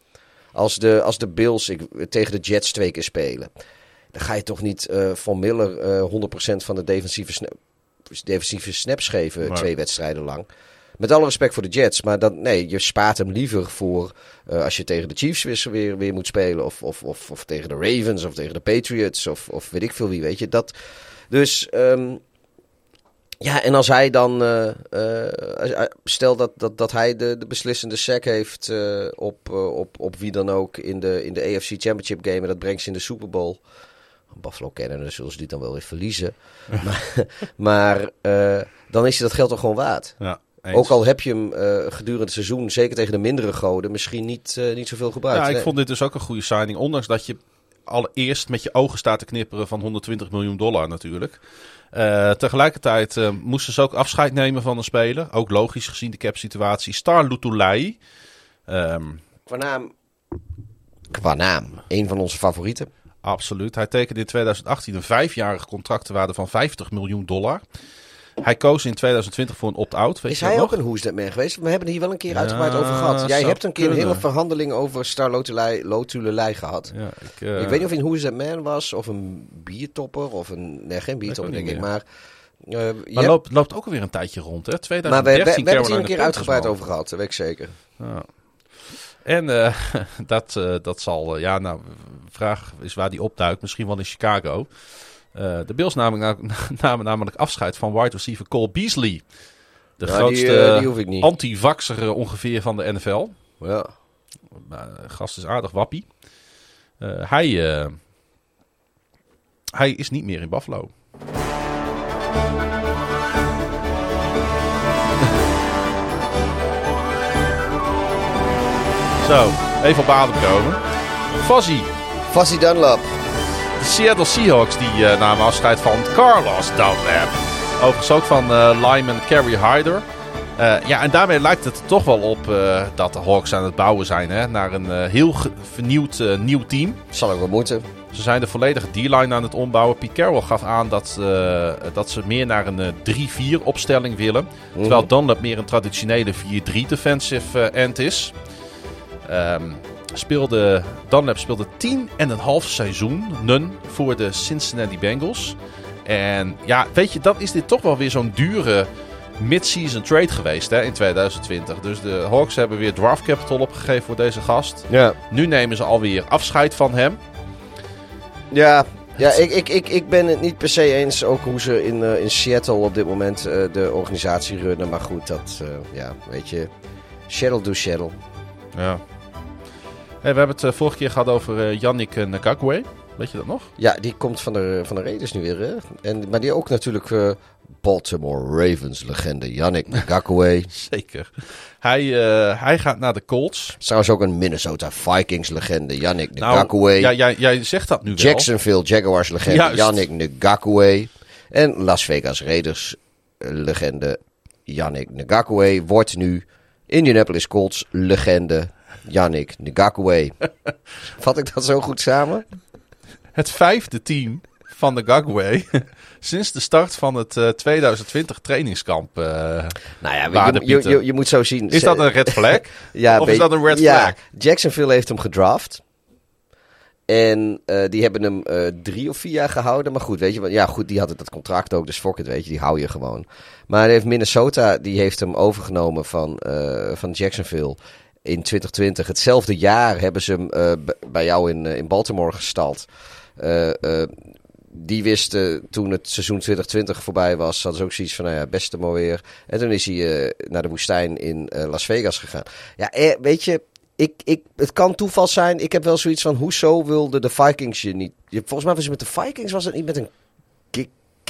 Als de, als de Bills ik, tegen de Jets twee keer spelen, dan ga je toch niet eh van Miller eh 100% van de defensieve, sna- defensieve snaps geven Maar- twee wedstrijden lang. Met alle respect voor de Jets. Maar dat, nee, je spaart hem liever voor eh, als je tegen de Chiefs weer, weer, moet spelen. Of, of, of, of tegen de Ravens of tegen de Patriots. Of, of weet ik veel wie, weet je. Dat, dus ehm, ja, en als hij dan, uh, stel dat, dat, dat hij de, de beslissende sack heeft op, op, op wie dan ook in de, in de AFC Championship game en dat brengt ze in de Super Bowl. Buffalo kennen, dan zullen ze die dan wel weer verliezen. maar maar dan is je dat geld toch gewoon waard. Ja. Ook al heb je hem gedurende het seizoen, zeker tegen de mindere goden, misschien niet, uh, niet zoveel gebruikt. Ja, ik vond dit dus ook een goede signing. Ondanks dat je allereerst met je ogen staat te knipperen van 120 miljoen dollar natuurlijk. Uh, tegelijkertijd moesten ze ook afscheid nemen van een speler. Ook logisch gezien de cap situatie. Star Lutulai. Um, qua naam. Qua naam. Een van onze favorieten. Absoluut. Hij tekende in 2018 een vijfjarig contractwaarde van 50 miljoen dollar. Hij koos in 2020 voor een opt-out. Is hij ook een Who's That Man geweest? We hebben er hier wel een keer uitgebreid over gehad. Jij hebt een keer een hele verhandeling over Star Lotulelei gehad. Ja, ik, uh... ik, weet niet of hij een Who's That Man was, of een biertopper, of een... Nee, geen biertopper denk ik, maar... Uh, maar loopt, loopt ook alweer een tijdje rond, hè? 2013 maar we, we, we hebben het hier een keer uitgebreid over gehad, dat weet ik zeker. Ja. En uh, dat, dat zal, ja, nou, vraag is waar die opduikt. Misschien wel in Chicago. Uh, de Bills namen, namen, namelijk afscheid van wide receiver Cole Beasley. De ja, grootste uh, anti-vaxer ongeveer van de NFL. Ja. Uh, gast is aardig wappie. hij, hij is niet meer in Buffalo. Zo, even op adem komen. Fuzzy. Fuzzy Dunlap. De Seattle Seahawks die uh, namen afscheid van Carlos Dunlap. Overigens ook van uh, Lyman Carey Hyder. Uh, ja, en daarmee lijkt het toch wel op uh, dat de Hawks aan het bouwen zijn hè, naar een uh, heel vernieuwd nieuw team. Zal ook wel moeten. Ze zijn de volledige D-line aan het ombouwen. Pete Carroll gaf aan dat, dat ze meer naar een 3-4 opstelling willen. Mm. Terwijl Dunlap meer een traditionele 4-3 defensive end is. Um, speelde, Dunlap speelde tien en een half seizoenen voor de Cincinnati Bengals. En ja, weet je, dan is dit toch wel weer zo'n dure mid-season trade geweest hè, in 2020. Dus de Hawks hebben weer draft capital opgegeven voor deze gast. Ja. Nu nemen ze alweer afscheid van hem. Ja, ja ik, ik, ik, ik ben het niet per se eens ook hoe ze in, uh, in Seattle op dit moment uh, de organisatie runnen. Maar goed, dat, uh, ja, weet je, Shuttle do Shuttle. Ja. Hey, we hebben het uh, vorige keer gehad over uh, Yannick Ngakwe. Weet je dat nog? Ja, die komt van de, van de Raiders nu weer. Hè? En, maar die ook natuurlijk uh, Baltimore Ravens legende Yannick Ngakwe. Zeker. Hij, hij gaat naar de Colts. Trouwens ook een Minnesota Vikings legende Yannick Ngakwe. Nou, ja, jij, jij zegt dat nu wel. Jacksonville Jaguars legende Yannick Ngakwe. En Las Vegas Raiders legende Yannick Ngakwe wordt nu Indianapolis Colts legende Yannick Ngakwe. Vat ik dat zo goed samen? Het vijfde team van de Ngakwe sinds de start van het uh, 2020 trainingskamp. Uh, nou ja, je, je, je, je, moet zo zien. Is dat een red flag? ja, of is dat een red ja, flag? Jacksonville heeft hem gedraft. En uh, die hebben hem drie of vier jaar gehouden. Maar goed, weet je, ja, goed, die hadden dat contract ook. Dus fuck it, weet je, die hou je gewoon. Maar heeft Minnesota, die heeft hem overgenomen van, van Jacksonville in 2020. Hetzelfde jaar hebben ze hem uh, bij jou in, uh, in Baltimore gestald. Uh, die wisten toen het seizoen 2020 voorbij was, hadden ze ook zoiets van, nou ja, beste mooi weer. En toen is hij naar de woestijn in Las Vegas gegaan. Ja, weet je, ik, ik, het kan toeval zijn. Ik heb wel zoiets van, hoezo wilde de Vikings je niet... Volgens mij was het met de Vikings, was het niet met een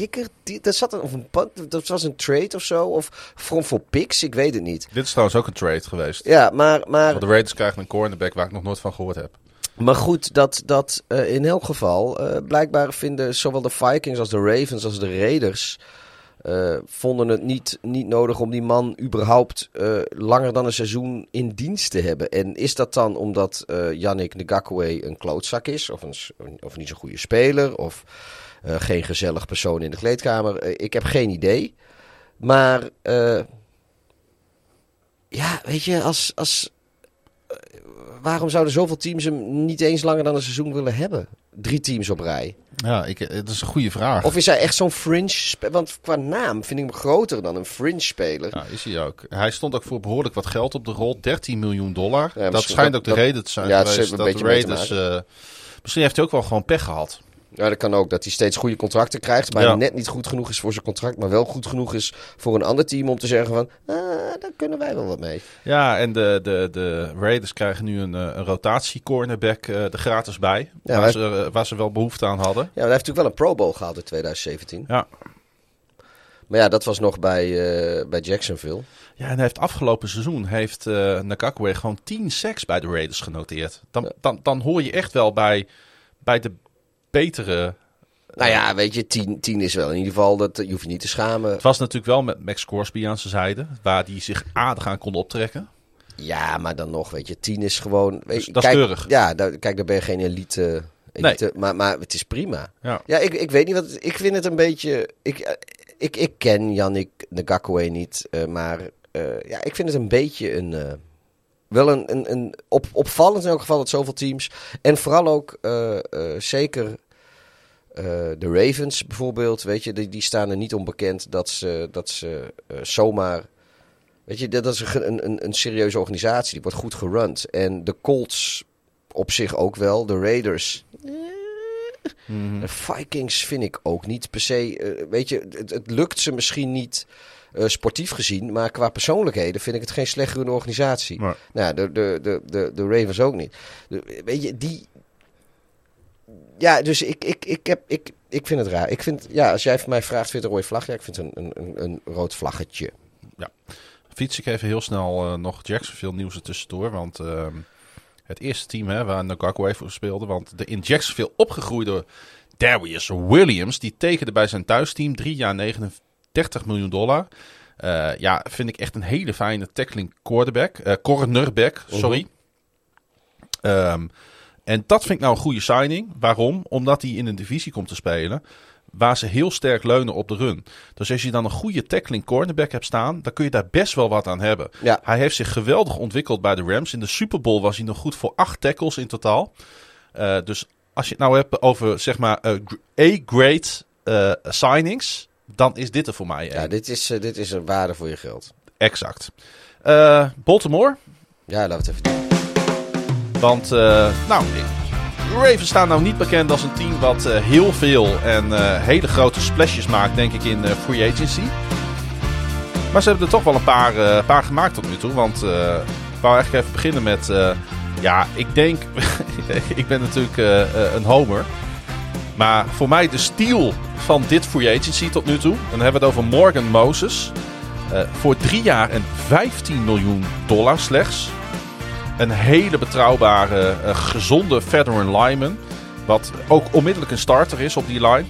kikker. Die, dat, zat een, of een, dat was een trade of zo. Of voor, voor picks, ik weet het niet. Dit is trouwens ook een trade geweest. Ja, maar... maar Want de Raiders krijgen een cornerback waar ik nog nooit van gehoord heb. Maar goed, dat, dat uh, in elk geval... Uh, blijkbaar vinden zowel de Vikings als de Ravens als de Raiders... Uh, vonden het niet, niet nodig om die man überhaupt langer dan een seizoen in dienst te hebben. En is dat dan omdat Yannick Ngakwe een klootzak is? Of, een, of niet zo'n goede speler? Of geen gezellig persoon in de kleedkamer. Uh, ik heb geen idee. Maar uh, ja, weet je, als, als waarom zouden zoveel teams hem niet eens langer dan een seizoen willen hebben? Drie teams op rij. Ja, ik, het is een goede vraag. Of is hij echt zo'n fringe Want qua naam vind ik hem groter dan een fringe speler. Ja, is hij ook. Hij stond ook voor behoorlijk wat geld op de rol. 13 miljoen dollar. Ja, dat schijnt dat- ook de dat- reden te zijn Ja, geweest dat de Raiders... eh, misschien heeft hij ook wel gewoon pech gehad. Ja, dat kan ook. Dat hij steeds goede contracten krijgt. Maar Ja. net niet goed genoeg is voor zijn contract. Maar wel goed genoeg is voor een ander team om te zeggen van... Ah, daar kunnen wij wel wat mee. Ja, en de, de, de Raiders krijgen nu een, eh, een rotatie cornerback eh er gratis bij. Ja, waar, ze, eh, waar ze wel behoefte aan hadden. Ja, hij heeft natuurlijk wel een Pro Bowl gehaald in 2017. Ja. Maar ja, dat was nog bij, bij Jacksonville. Ja, en hij heeft afgelopen seizoen heeft Nakakwe gewoon 10 sacks bij de Raiders genoteerd. Dan, dan, dan hoor je echt wel bij, bij de betere... Nou ja, weet je, 10, 10 is wel in ieder geval... Dat, je hoeft je niet te schamen. Het was natuurlijk wel met Max Crosby aan zijn zijde, waar die zich aardig aan kon optrekken. Ja, maar dan nog, weet je, 10 is gewoon... Weet Dus je, dat is kijk, keurig. Ja, daar, kijk, daar ben je geen elite... elite maar, maar het is prima. Ja. Ja, ik, ik weet niet wat... Ik vind het een beetje... Ik, ik, ik ken Yannick Ngakwe niet, eh, maar eh, ja, ik vind het een beetje een... eh, wel een, een, een op, opvallend in elk geval dat zoveel teams... En vooral ook eh, eh, zeker eh, de Ravens bijvoorbeeld, weet je, die, die staan er niet onbekend dat ze, dat ze zomaar... Weet je, dat is een, een, een serieuze organisatie, die wordt goed gerund. En de Colts op zich ook wel, de Raiders... De Vikings vind ik ook niet per se. weet je, het, het lukt ze misschien niet eh, sportief gezien. Maar qua persoonlijkheden vind ik het geen slecht organisatie. Maar, Nou, ja, de, de, de, de, de Ravens ook niet. De- weet je, die. Ja, dus ik, ik, ik, heb, ik, ik vind het raar. Ik vind, ja, als jij van mij vraagt, vind je een rode vlag? Ja, ik vind het een, een, een, rood vlaggetje. fiets ik even heel snel eh, nog Jacksonville nieuws er tussendoor. Want ehm, het eerste team hè, waar Ngakwe voor speelde. Want de in Jacksonville opgegroeide Darius Williams. Die tekende bij zijn thuisteam. Drie jaar 39 miljoen dollar. Eh, ja, vind ik echt een hele fijne tackling quarterback. eh, cornerback, sorry. Ehm, en dat vind ik nou een goede signing. Waarom? Omdat hij in een divisie komt te spelen waar ze heel sterk leunen op de run. Dus als je dan een goede tackling cornerback hebt staan, dan kun je daar best wel wat aan hebben. Ja. Hij heeft zich geweldig ontwikkeld bij de Rams. In de Super Bowl was hij nog goed voor acht tackles in totaal. Eh, dus als je het nou hebt over zeg maar A-grade signings, dan is dit er voor mij. Ja, dit is, eh, dit is een waarde voor je geld. Exact. Eh, Baltimore, Ja, laten we het even doen. Want, eh, nou, de Ravens staan nou niet bekend als een team wat heel veel en hele grote splashes maakt, denk ik, in free agency. Maar ze hebben er toch wel een paar, paar gemaakt tot nu toe. Want ik wou eigenlijk even beginnen met, ja, ik denk, ik ben natuurlijk een homer. Maar voor mij de steal van dit free agency tot nu toe. Dan hebben we het over Morgan Moses. Eh, voor drie jaar en 15 miljoen dollar slechts. Een hele betrouwbare, eh, gezonde veteran lineman. Wat ook onmiddellijk een starter is op die line.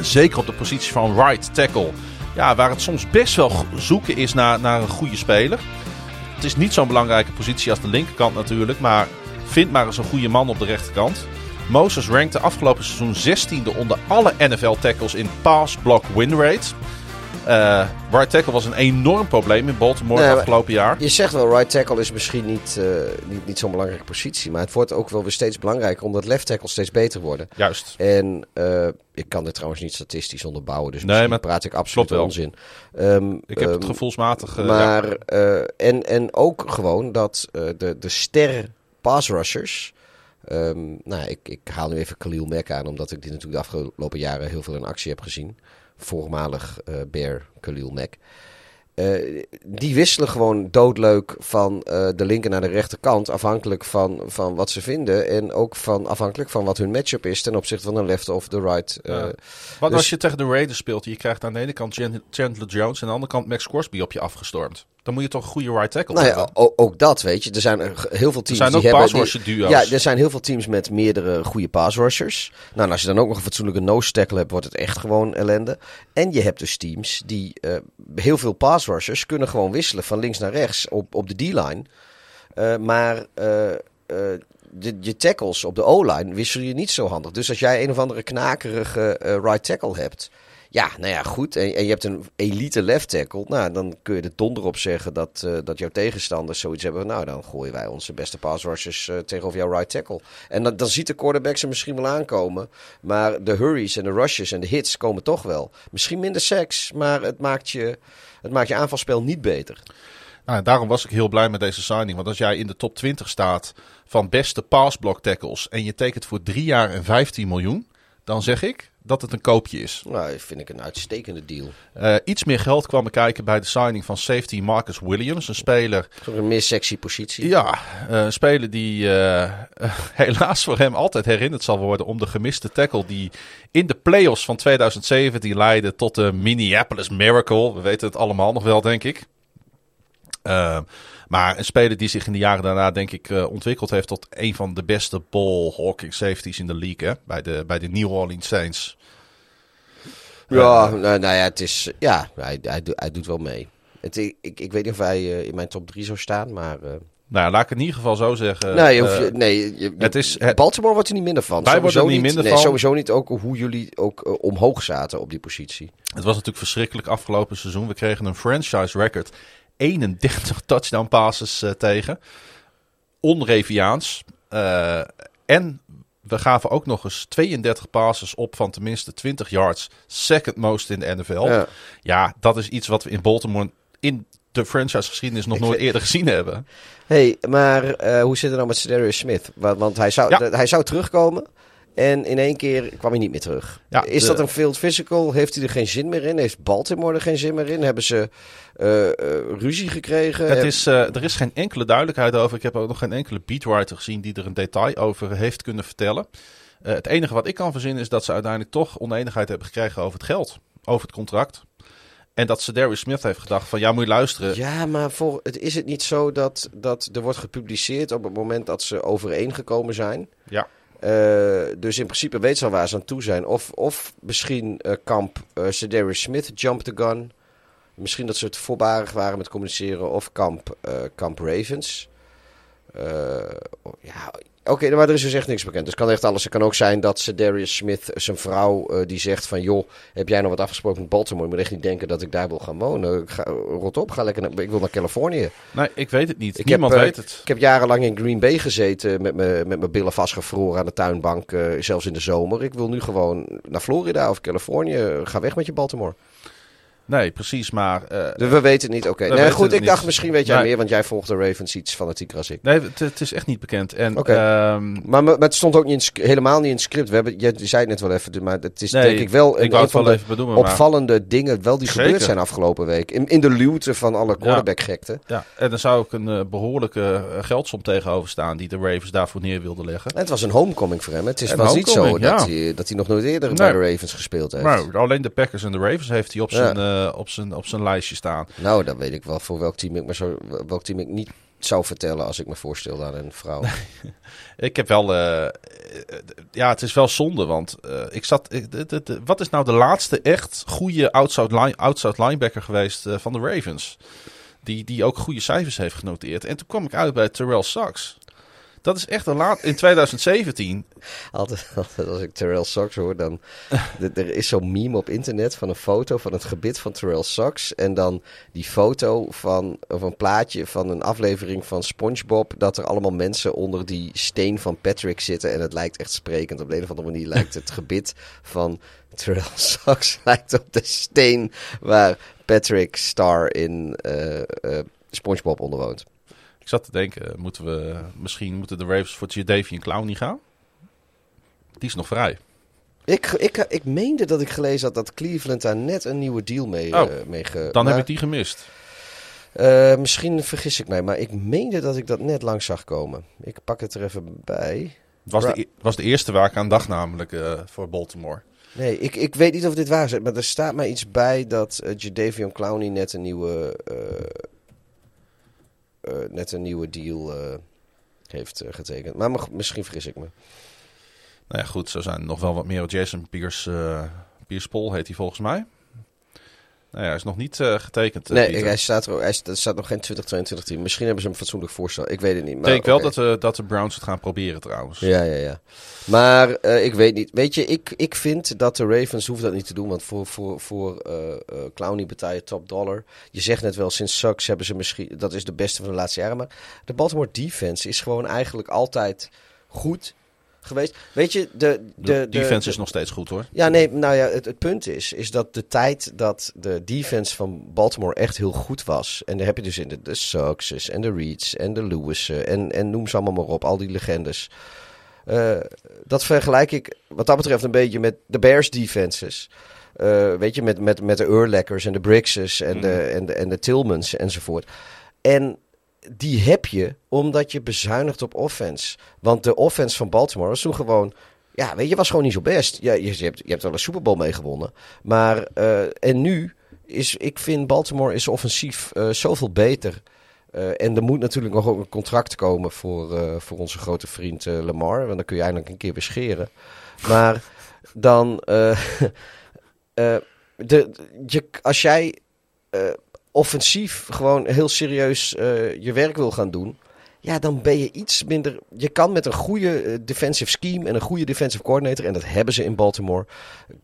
Zeker op de positie van right tackle. Ja, waar het soms best wel zoeken is naar, naar een goede speler. Het is niet zo'n belangrijke positie als de linkerkant natuurlijk. Maar vind maar eens een goede man op de rechterkant. Moses rankte afgelopen seizoen 16e onder alle NFL tackles in pass block win rate. Eh right tackle was een enorm probleem in Baltimore Nee, afgelopen jaar. Je zegt wel, right tackle is misschien niet, eh, niet, niet zo'n belangrijke positie. Maar het wordt ook wel weer steeds belangrijker omdat left tackles steeds beter worden. Juist. En eh, ik kan dit trouwens niet statistisch onderbouwen, dus Nee, maar praat ik absoluut onzin. Ehm, Ik heb het ehm, gevoelsmatig. ja. maar, en, en ook gewoon dat de, de ster pass rushers... ehm, nou, ik, ik haal nu even Khalil Mack aan, omdat ik dit natuurlijk de afgelopen jaren heel veel in actie heb gezien. Voormalig eh Bear Khalil Mack. Eh, die wisselen gewoon doodleuk van eh, de linker naar de rechterkant. Afhankelijk van, van wat ze vinden. En ook van, afhankelijk van wat hun matchup is ten opzichte van de left of de right. eh, Ja. Wat dus- als je tegen de Raiders speelt, je krijgt aan de ene kant Chan- Chandler Jones en aan de andere kant Max Crosby op je afgestormd. Dan moet je toch een goede right tackle Nou hebben. ook dat, weet je. Er zijn er g- heel veel Er teams zijn ook die hebben... die- duo's. Ja, er zijn heel veel teams met meerdere goede pass rushers. Nou, en als je dan ook nog een fatsoenlijke nose tackle hebt, wordt het echt gewoon ellende. En je hebt dus teams die eh, heel veel pass rushers kunnen gewoon wisselen van links naar rechts op, op de D-line. Eh, maar eh, eh, de, je tackles op de O-line wissel je niet zo handig. Dus als jij een of andere knakerige eh, right tackle hebt... Ja, nou ja, goed. En, je hebt een elite left tackle. Nou, dan kun je er donder op zeggen dat, eh, dat jouw tegenstanders zoiets hebben. Nou, dan gooien wij onze beste pass rushers eh, tegenover jouw right tackle. En dan, dan ziet de quarterback ze misschien wel aankomen. Maar de hurries en de rushes en de hits komen toch wel. Misschien minder seks, maar het maakt je, het maakt je aanvalspel niet beter. Nou, daarom was ik heel blij met deze signing. Want als jij in de top 20 staat van beste passblock tackles en je tekent voor 3 jaar en 15 miljoen, dan zeg ik dat het een koopje is. Nou, dat vind ik een uitstekende deal. Uh, iets meer geld kwam kijken bij de signing van safety Marcus Williams. Een speler... Een meer sexy positie. Ja, uh, een speler die uh, helaas voor hem altijd herinnerd zal worden om de gemiste tackle die in de playoffs van 2017 leidde tot de Minneapolis Miracle. We weten het allemaal nog wel, denk ik. Uh, maar een speler die zich in de jaren daarna, denk ik, uh, ontwikkeld heeft tot een van de beste ball hawking safeties in de league. Hè? Bij, de, bij de New Orleans Saints. Ja, uh, nou, nou, ja, het is. Ja, hij, hij, hij doet wel mee. Het, ik, ik weet niet of hij uh, in mijn top 3 zou staan, maar. Nou laat ik in ieder geval zo zeggen. Nee, je, nee je, het is, het, Baltimore wordt er niet minder van. Wij worden er niet minder nee, van. Sowieso niet ook hoe jullie ook uh, omhoog zaten op die positie. Het was natuurlijk verschrikkelijk afgelopen seizoen. We kregen een franchise record. 31 touchdown passes uh, tegen. Onreviaans. Uh, en we gaven ook nog eens 32 passes op van tenminste 20 yards. Second most in de NFL. Ja. ja, dat is iets wat we in Baltimore in de franchise geschiedenis nog Ik nooit vind- eerder gezien hebben. hey, maar eh, hoe zit het nou met Cedarius Smith? Want, want hij, zou, Ja. hij zou terugkomen. En in één keer kwam hij niet meer terug. Ja, is de- dat een field physical? Heeft hij er geen zin meer in? Heeft Baltimore er geen zin meer in? Hebben ze eh, eh, ruzie gekregen? Het is, eh, er is geen enkele duidelijkheid over. Ik heb ook nog geen enkele beatwriter gezien die er een detail over heeft kunnen vertellen. Eh, het enige wat ik kan verzinnen is dat ze uiteindelijk toch oneenigheid hebben gekregen over het geld. Over het contract. En dat ze Darius Smith heeft gedacht van ja, moet je luisteren. Ja, maar voor, het, is het niet zo dat, dat er wordt gepubliceerd op het moment dat ze overeengekomen zijn? Ja. Eh, dus in principe weet ze al waar ze aan toe zijn. Of, of misschien eh, kamp eh Cedarius Smith jump the gun. Misschien dat ze het voorbarig waren met communiceren. Of kamp, eh, kamp Ravens. Eh, ja, oké, maar er is dus echt niks bekend. Dus het kan echt alles. Het kan ook zijn dat Cedarius Smith, zijn vrouw, eh, die zegt van... joh, heb jij nog wat afgesproken met Baltimore? Je moet echt niet denken dat ik daar wil gaan wonen. Ik ga, rot op, ga lekker naar, ik wil naar Californië. Nee, ik weet het niet. Ik Niemand heb, eh, weet het. Ik heb jarenlang in Green Bay gezeten met mijn met mijn billen vastgevroren aan de tuinbank, eh, zelfs in de zomer. Ik wil nu gewoon naar Florida of Californië. Ga weg met je Baltimore. Nee, precies. Maar eh, Dus we weten het niet. Oké. Nee, goed, ik niet. dacht misschien weet jij Nee. meer, want jij volgt de Ravens iets fanatieker als ik. nee, het, het is echt niet bekend. En ehm, Maar, het stond ook niet in, helemaal niet in het script. We hebben, jij zei het net wel even, maar het is nee, denk ik wel een, ik een van wel de maar- opvallende dingen wel die Zeker. gebeurd zijn afgelopen week. In, in de luwte van alle quarterback-gekte. Ja, en er zou ook een eh, behoorlijke eh, geldsom tegenover staan die de Ravens daarvoor neer wilden leggen. En het was een homecoming voor hem. Het is, was niet zo dat, hij, dat hij nog nooit eerder bij de Ravens gespeeld heeft. Maar alleen de Packers en de Ravens heeft hij op Ja. Eh, op zijn, op zijn lijstje staan. Nou, dan weet ik wel voor welk team ik, me zo, welk team ik niet zou vertellen als ik me voorstelde aan een vrouw. Ik heb wel. eh, eh, ja, het is wel zonde. Want ik zat. ik- de- de- de- wat is nou de laatste echt goede outside, line, outside linebacker geweest van de Ravens? Die, die ook goede cijfers heeft genoteerd. En toen kwam ik uit bij Terrell Sachs. Dat is echt een laat. In 2017. altijd, altijd als ik Terrell Sox hoor, dan... er is zo'n meme op internet van een foto van het gebit van Terrell Sox. En dan die foto van, of een plaatje van een aflevering van Spongebob. Dat er allemaal mensen onder die steen van Patrick zitten. En het lijkt echt sprekend. Op de een of andere manier lijkt het gebit van Terrell Sox lijkt op de steen waar Patrick Star in eh, Spongebob onderwoont. Ik zat te denken, moeten we misschien moeten de Ravens voor Jadavian Clowney gaan? Die is nog vrij. Ik, ik, ik meende dat ik gelezen had dat Cleveland daar net een nieuwe deal mee, Oh, eh, mee ge... Dan maar, heb ik die gemist. eh, misschien vergis ik mij, maar ik meende dat ik dat net langs zag komen. Ik pak het er even bij. Het was, de, e- was de eerste waar ik aan dacht, namelijk eh, voor Baltimore. Nee, ik, ik weet niet of dit waar is, maar er staat mij iets bij dat eh Jadavion Clowney net een nieuwe, net een nieuwe deal eh, heeft eh, getekend. Maar misschien vergis ik me. Nou ja, goed, zo zijn er nog wel wat meer. Jason Pierce, eh Pierce Paul heet hij volgens mij. Nou ja, hij is nog niet uh, getekend. Uh, nee, Pieter. hij staat, er, hij staat nog geen 2022 team. Misschien hebben ze een fatsoenlijk voorstel. Ik weet het niet. Ik denk wel dat, uh, dat de Browns het gaan proberen trouwens. Ja, ja, ja. Maar ik weet niet. Weet je, ik, ik vind dat de Ravens hoeven dat niet te doen. Want voor, voor, voor Clowney betaal je top dollar. Je zegt net wel, sinds Sucks hebben ze misschien... Dat is de beste van de laatste jaren. Maar de Baltimore defense is gewoon eigenlijk altijd goed geweest. Weet je, de, de, de defense de, is nog steeds goed hoor. Ja, nee, nou ja, het, het punt is, is dat de tijd dat de defense van Baltimore echt heel goed was. En daar heb je dus in de, de Soxes en de Reeds en de Lewis'en en, en noem ze allemaal maar op, al die legendes. Uh, dat vergelijk ik wat dat betreft een beetje met de Bears defenses. Uh, weet je, met, met, met de Urleckers en de Brickses en, mm. de, en, de, en de Tillmans enzovoort. En die heb je omdat je bezuinigt op offense. Want de offense van Baltimore was toen gewoon... Ja, weet je, was gewoon niet zo best. Ja, je, hebt, je hebt wel een Super Bowl mee gewonnen. Maar, uh, en nu is, ik vind Baltimore is offensief uh, zoveel beter. Uh, en er moet natuurlijk nog ook een contract komen voor, voor onze grote vriend Lamar. Want dan kun je eindelijk een keer bescheren. Maar dan... de, je, als jij offensief gewoon heel serieus uh, je werk wil gaan doen. Ja, dan ben je iets minder. Je kan met een goede uh, defensive scheme en een goede defensive coordinator, en dat hebben ze in Baltimore,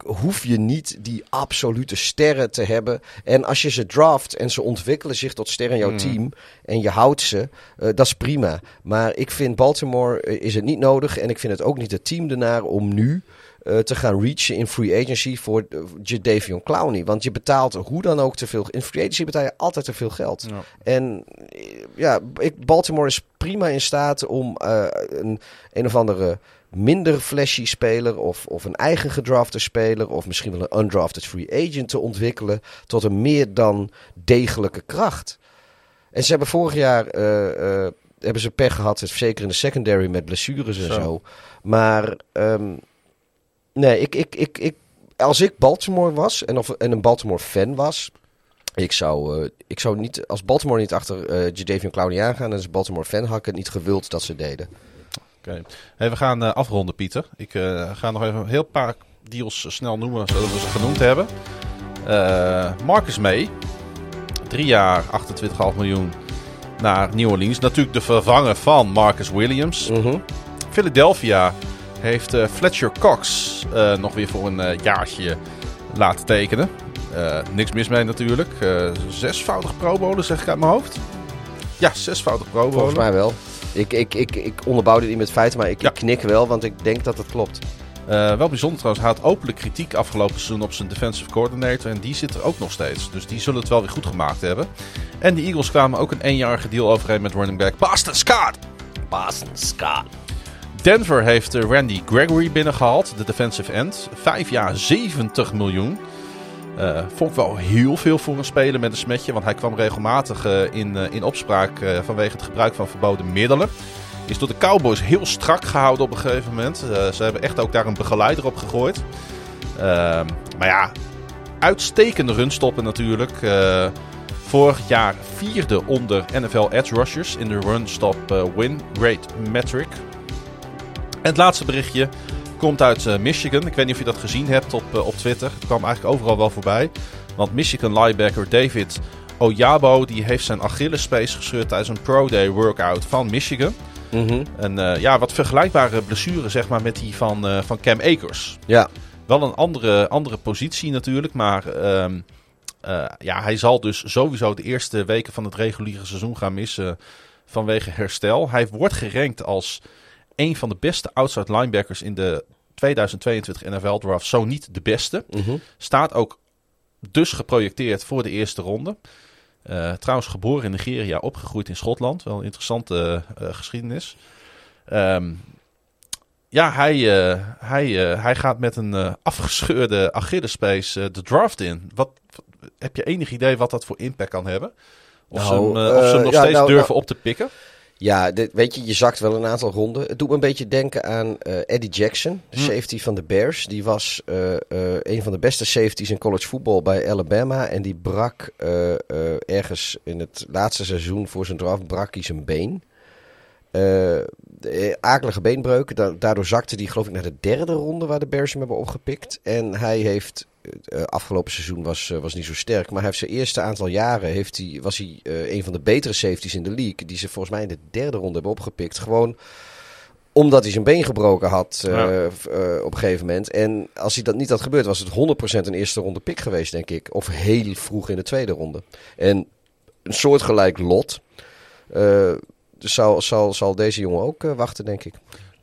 hoef je niet die absolute sterren te hebben. En als je ze draft en ze ontwikkelen zich tot sterren in jouw mm. team en je houdt ze, uh, dat is prima. Maar ik vind Baltimore is het niet nodig en ik vind het ook niet het team ernaar om nu uh, te gaan reachen in free agency voor uh, Jadavion Clowney. Want je betaalt hoe dan ook te veel. In free agency betaal je altijd te veel geld. Ja. En ja, ik, Baltimore is prima in staat om uh, een, een of andere minder flashy speler of, of een eigen gedrafte speler of misschien wel een undrafted free agent te ontwikkelen tot een meer dan degelijke kracht. En ze hebben vorig jaar hebben ze pech gehad, zeker in de secondary met blessures en zo. zo. Maar um, Nee, ik, ik, ik, ik, als ik Baltimore was en, of, en een Baltimore fan was, ik zou, uh, ik zou niet, als Baltimore niet achter uh, Jadavion Clowney aangaan en als Baltimore fan had ik het niet gewild dat ze deden. Oké, okay. hey, we gaan uh, afronden Pieter. Ik ga nog even een heel paar deals snel noemen zodat we ze genoemd hebben. Marcus May, drie jaar 28,5 miljoen naar New Orleans. Natuurlijk de vervanger van Marcus Williams. -hmm. Philadelphia heeft uh, Fletcher Cox uh, nog weer voor een uh, jaartje laten tekenen. niks mis mee natuurlijk. zesvoudig Pro Bowler zeg ik uit mijn hoofd. Ja, zesvoudig Pro Bowler. Volgens mij wel. Ik, ik, ik, ik onderbouw dit niet met feiten, maar ik, ja. ik knik wel, want ik denk dat het klopt. Uh, wel bijzonder trouwens, hij had openlijk kritiek afgelopen seizoen op zijn defensive coordinator. En die zit er ook nog steeds. Dus die zullen het wel weer goed gemaakt hebben. En de Eagles kwamen ook een eenjarige deal overeen met running back Boston Scott. Boston Scott. Denver heeft eh, Randy Gregory binnengehaald, de defensive end. Vijf jaar 70 miljoen. Uh, vond ik wel heel veel voor een speler met een smetje. Want hij kwam regelmatig uh, in, uh, in opspraak vanwege het gebruik van verboden middelen. Is door de Cowboys heel strak gehouden op een gegeven moment. ze hebben echt ook daar een begeleider op gegooid. Ehm, maar ja, uitstekende runstoppen natuurlijk. vorig jaar vierde onder NFL edge rushers in de run-stop win rate metric. En het laatste berichtje komt uit uh, Michigan. Ik weet niet of je dat gezien hebt op, uh, op Twitter. Het kwam eigenlijk overal wel voorbij. Want Michigan linebacker David Oyabo die heeft zijn Achillespees gescheurd tijdens een Pro Day workout van Michigan. Mm -hmm. En uh, ja, wat vergelijkbare blessure zeg maar met die van, van Cam Akers. Ja. Wel een andere, andere positie natuurlijk, maar um, ja, hij zal dus sowieso de eerste weken van het reguliere seizoen gaan missen vanwege herstel. Hij wordt gerankt als een van de beste outside linebackers in de 2022 NFL draft. Zo niet de beste. Mm -hmm. Staat ook dus geprojecteerd voor de eerste ronde. Uh, trouwens geboren in Nigeria, opgegroeid in Schotland. Wel een interessante uh, geschiedenis. Um, ja, hij, uh, hij, hij gaat met een afgescheurde Achillespees de draft in. Wat, heb je enig idee wat dat voor impact kan hebben? Of nou, ze hem, of ze hem nog ja, steeds nou, durven nou, op te pikken? Ja, dit, weet je, je zakt wel een aantal ronden. Het doet me een beetje denken aan uh, Eddie Jackson, de hm. safety van de Bears. Die was uh, uh, een van de beste safeties in college football bij Alabama. En die brak ergens in het laatste seizoen voor zijn draft, brak hij zijn been. akelige beenbreuk. Da daardoor zakte hij geloof ik naar de derde ronde waar de Bears hem hebben opgepikt. En hij heeft eh, afgelopen seizoen was, eh, was niet zo sterk. Maar hij heeft zijn eerste aantal jaren heeft hij, was hij eh, een van de betere safeties in de league. Die ze volgens mij in de derde ronde hebben opgepikt. Gewoon omdat hij zijn been gebroken had eh, Ja. eh, op een gegeven moment. En als hij dat niet had gebeurd, was het 100% een eerste ronde pick geweest, denk ik. Of heel vroeg in de tweede ronde. En een soortgelijk lot. eh, dus zal, zal, zal deze jongen ook eh, wachten, denk ik.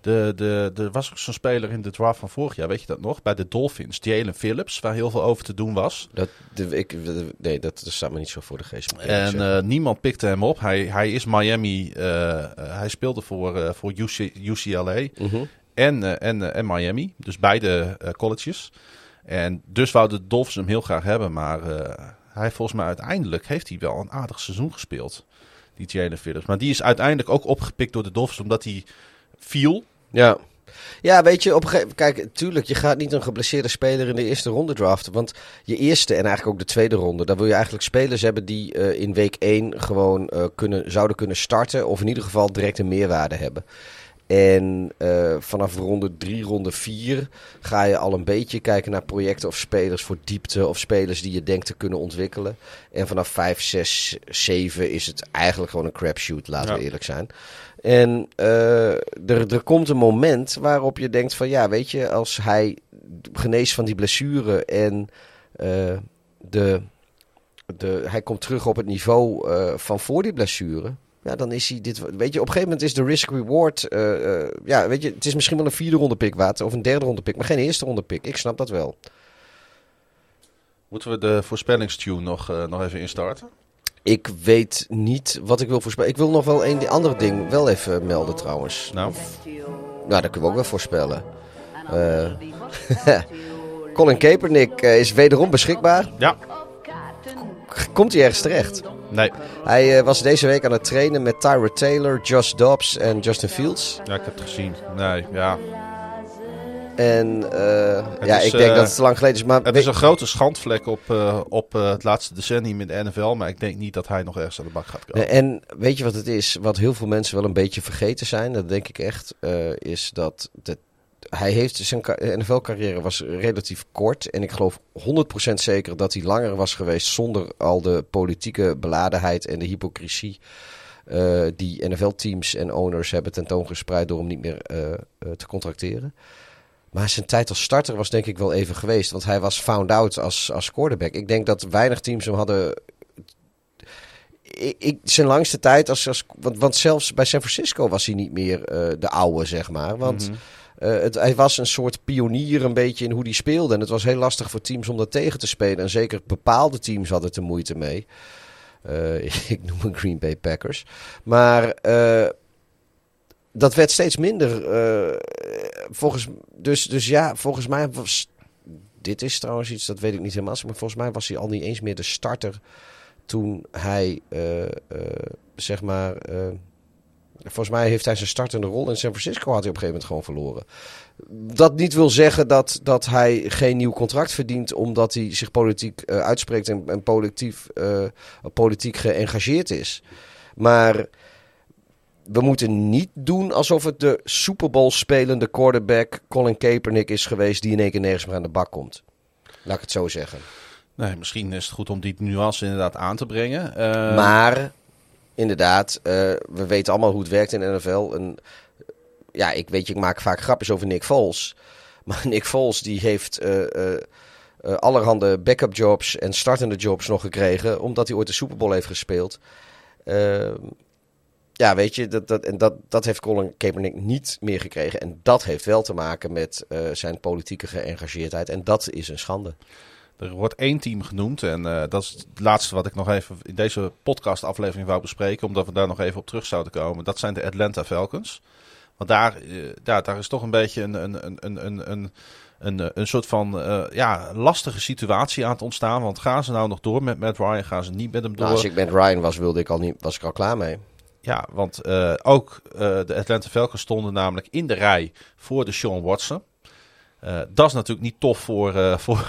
De, de, er was ook zo'n speler in de draft van vorig jaar, weet je dat nog? Bij de Dolphins, Jalen Phillips, waar heel veel over te doen was. Dat, de, ik, nee, dat, dat staat me niet zo voor de geest. En eh, niemand pikte hem op. Hij, hij is Miami, eh, eh, hij speelde voor, voor UC, UCLA Mhm. en, en, en Miami. Dus beide colleges. En dus wouden de Dolphins hem heel graag hebben. Maar hij volgens mij uiteindelijk heeft hij wel een aardig seizoen gespeeld. Die Jalen Phillips. Maar die is uiteindelijk ook opgepikt door de Dolphins omdat hij viel. Ja. Ja, weet je, op een gegeven Kijk, tuurlijk, je gaat niet een geblesseerde speler in de eerste ronde draften. Want je eerste en eigenlijk ook de tweede ronde, daar wil je eigenlijk spelers hebben die eh, in week 1 gewoon eh, kunnen, zouden kunnen starten. Of in ieder geval direct een meerwaarde hebben. En eh, vanaf ronde 3, ronde 4 ga je al een beetje kijken naar projecten of spelers voor diepte. Of spelers die je denkt te kunnen ontwikkelen. En vanaf 5, 6, 7 is het eigenlijk gewoon een crapshoot, laten we eerlijk zijn. En eh, er, er komt een moment waarop je denkt van ja, weet je, als hij geneest van die blessure en eh, de, de, hij komt terug op het niveau van voor die blessure. Ja, dan is hij dit. Weet je, op een gegeven moment is de risk-reward. eh, eh, ja, weet je, het is misschien wel een vierde ronde pick waard of een derde ronde pick, maar geen eerste ronde pick. Ik snap dat wel. Moeten we de voorspellingstune nog, eh, nog even instarten? Ik weet niet wat ik wil voorspellen. Ik wil nog wel een andere ding wel even melden trouwens. Nou, Nou, dat kunnen we ook wel voorspellen. Colin Kaepernick is wederom beschikbaar. ja. Komt hij ergens terecht? Nee, Hij eh, was deze week aan het trainen met Tyra Taylor, Josh Dobbs en Justin Fields. ja, ik heb het gezien. Nee, ja. En eh, ja, is, ik denk eh, dat het lang geleden is. Maar Het is een grote schandvlek op, op het laatste decennium in de NFL. Maar ik denk niet dat hij nog ergens aan de bak gaat komen. En weet je wat het is? Wat heel veel mensen wel een beetje vergeten zijn, dat denk ik echt, is dat de, hij heeft zijn NFL-carrière was relatief kort. En ik geloof 100% zeker dat hij langer was geweest zonder al de politieke beladenheid en de hypocrisie. eh, die NFL-teams en owners hebben tentoongespreid door hem niet meer eh, eh, te contracteren. Maar zijn tijd als starter was denk ik wel even geweest. Want hij was found out als, als quarterback. Ik denk dat weinig teams hem hadden zijn langste tijd als, als want, want zelfs bij San Francisco was hij niet meer de oude, zeg maar. Want Mhm. Het, hij was een soort pionier een beetje in hoe hij speelde. En het was heel lastig voor teams om dat tegen te spelen. En zeker bepaalde teams hadden er moeite mee. Eh, ik noem hem Green Bay Packers. Maar eh, dat werd steeds minder. eh, volgens, dus, dus ja, volgens mij was... Dit is trouwens iets, dat weet ik niet helemaal. Maar volgens mij was hij al niet eens meer de starter toen hij, eh, eh, zeg maar... volgens mij heeft hij zijn startende rol in San Francisco had hij op een gegeven moment gewoon verloren. Dat niet wil zeggen dat, dat hij geen nieuw contract verdient omdat hij zich politiek eh, uitspreekt en, en politiek, eh, politiek geëngageerd is. Maar we moeten niet doen alsof het de Super Bowl spelende quarterback Colin Kaepernick is geweest die in één keer nergens meer aan de bak komt. Laat ik het zo zeggen. Nee, misschien is het goed om die nuance inderdaad aan te brengen. Eh, Maar inderdaad, eh, we weten allemaal hoe het werkt in de NFL. Ja, ik weet je, ik maak vaak grapjes over Nick Foles. Maar Nick Foles die heeft eh, eh, allerhande backup jobs en startende jobs nog gekregen. Omdat hij ooit de Super Bowl heeft gespeeld. Ehm, ja, weet je, dat, dat, en dat, dat heeft Colin Kaepernick niet meer gekregen. En dat heeft wel te maken met zijn politieke geëngageerdheid. En dat is een schande. Er wordt één team genoemd en eh, dat is het laatste wat ik nog even in deze podcast-aflevering wou bespreken, omdat we daar nog even op terug zouden komen. Dat zijn de Atlanta Falcons. Want daar, eh, daar, daar is toch een beetje een, een, een, een, een, een, een, eh, een soort van ja, lastige situatie aan het ontstaan. Want gaan ze nou nog door met Matt Ryan? Gaan ze niet met hem door? Nou, als ik met Ryan was, wilde ik al niet, was ik al klaar mee. Ja, want ook de Atlanta Falcons stonden namelijk in de rij voor de Sean Watson. Dat is natuurlijk niet tof voor, voor,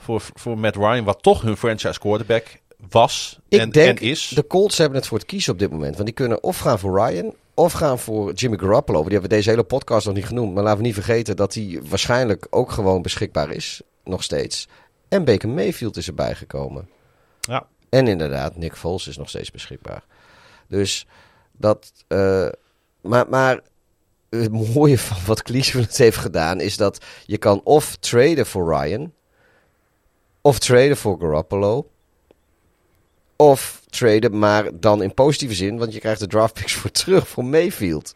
voor, voor Matt Ryan, wat toch hun franchise quarterback was Ik en, denk, en is. de Colts hebben het voor het kiezen op dit moment. Want die kunnen of gaan voor Ryan, of gaan voor Jimmy Garoppolo. Die hebben we deze hele podcast nog niet genoemd. Maar laten we niet vergeten dat hij waarschijnlijk ook gewoon beschikbaar is. Nog steeds. En Baker Mayfield is erbij gekomen. Ja. En inderdaad, Nick Foles is nog steeds beschikbaar. Dus dat. eh, maar, maar het mooie van wat Cleveland heeft gedaan is dat je kan of traden voor Ryan, of traden voor Garoppolo, of traden, maar dan in positieve zin, want je krijgt de draft picks voor terug voor Mayfield.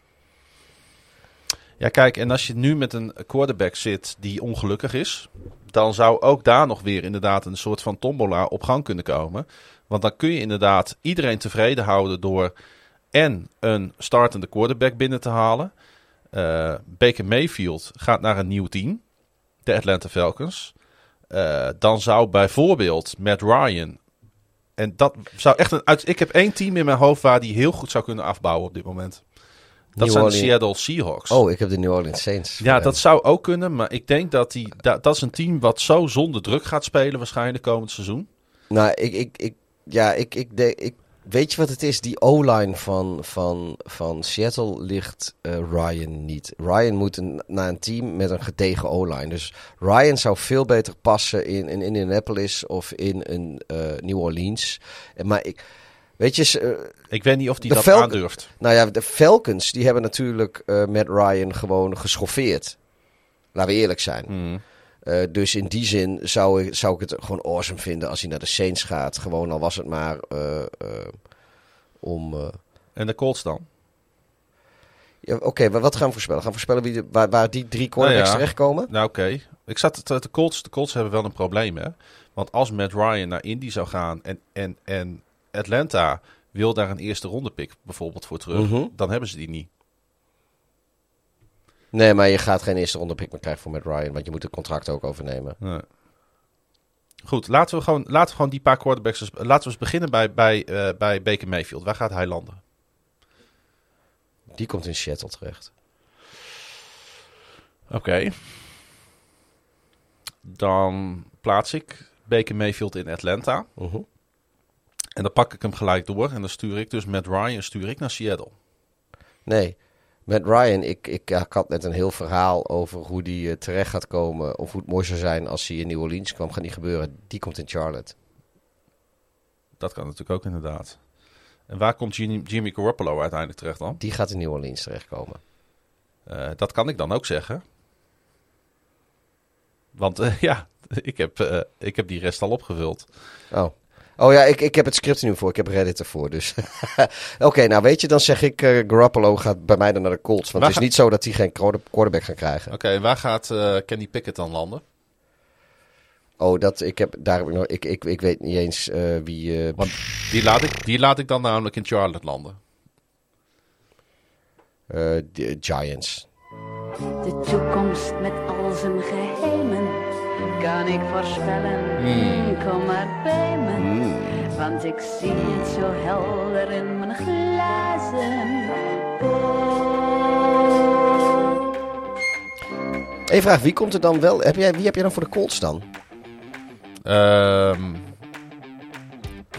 Ja, kijk, en als je nu met een quarterback zit die ongelukkig is, dan zou ook daar nog weer inderdaad een soort van tombola op gang kunnen komen. Want dan kun je inderdaad iedereen tevreden houden door en een startende quarterback binnen te halen. Eh Baker Mayfield gaat naar een nieuw team, de Atlanta Falcons. Eh, dan zou bijvoorbeeld Matt Ryan. En dat zou echt een. Uit, ik heb één team in mijn hoofd waar die heel goed zou kunnen afbouwen op dit moment. Dat New zijn de Seattle Seahawks. Oh, ik heb de New Orleans Saints. Ja, dat zou ook kunnen. Maar ik denk dat die, dat, dat is een team wat zo zonder druk gaat spelen waarschijnlijk komend seizoen. Nou, ik, ik, ik, ja, ik, ik, denk, ik, weet je wat het is? Die O-line van, van, van Seattle ligt eh, Ryan niet. Ryan moet een, naar een team met een gedegen O-line. Dus Ryan zou veel beter passen in, in Indianapolis of in een eh, New Orleans. En Maar ik, weet je, eh, Ik weet niet of die dat Falcon- aandurft. nou ja, de Falcons die hebben natuurlijk eh met Ryan gewoon geschoffeerd. Laten we eerlijk zijn. Hmm. Eh, dus in die zin zou ik, zou ik het gewoon awesome vinden als hij naar de Saints gaat. Gewoon al was het maar eh, eh, om... En de Colts dan? ja, Oké, maar wat gaan we voorspellen? Gaan we voorspellen wie de, waar, waar die drie quarterbacks Nou ja. terechtkomen? Nou oké. Ik zat de Colts. De Colts hebben wel een probleem hè. Want als Matt Ryan naar Indy zou gaan en, en, en Atlanta wil daar een eerste ronde pick bijvoorbeeld voor terug, Mhm. dan hebben ze die niet. Nee, maar je gaat geen eerste ronde pick meer krijgen voor Matt Ryan. Want je moet het contract ook overnemen. Nee. Goed, laten we, gewoon, laten we gewoon die paar quarterbacks. Laten we eens beginnen bij, bij, eh, bij Baker Mayfield. Waar gaat hij landen? Die komt in Seattle terecht. Oké. Dan plaats ik Baker Mayfield in Atlanta. Mhm. En dan pak ik hem gelijk door. En dan stuur ik dus met Ryan stuur ik naar Seattle. Nee, met Ryan, ik, ik, had net een heel verhaal over hoe die eh, terecht gaat komen. Of hoe het mooi zou zijn als hij in New Orleans kwam. Gaat niet gebeuren. Die komt in Charlotte. Dat kan natuurlijk ook inderdaad. En waar komt Jimmy, Jimmy Garoppolo uiteindelijk terecht dan? Die gaat in New Orleans terechtkomen. Eh, dat kan ik dan ook zeggen. Want eh, ja, ik heb, ik heb die rest al opgevuld. Oh. Oh ja, ik, ik heb het script er nu voor. Ik heb Reddit ervoor. Dus. Oké, nou weet je, dan zeg ik eh, Garoppolo gaat bij mij dan naar de Colts. Want Waar het is ga- niet zo dat hij geen quarter- quarterback gaat krijgen. Oké, en waar gaat eh, Kenny Pickett dan landen? Oh, dat, ik, heb, daar heb ik, nog, ik, ik, ik weet niet eens eh, wie... eh, Want die laat, ik, die laat ik dan namelijk in Charlotte landen. eh, de Giants. De toekomst met al zijn geheimen kan ik voorspellen. Kom maar bij me, want ik zie het zo helder in mijn glazen bol. Eén vraag, wie komt er dan wel... Heb jij, wie heb je dan voor de Colts dan? Ehm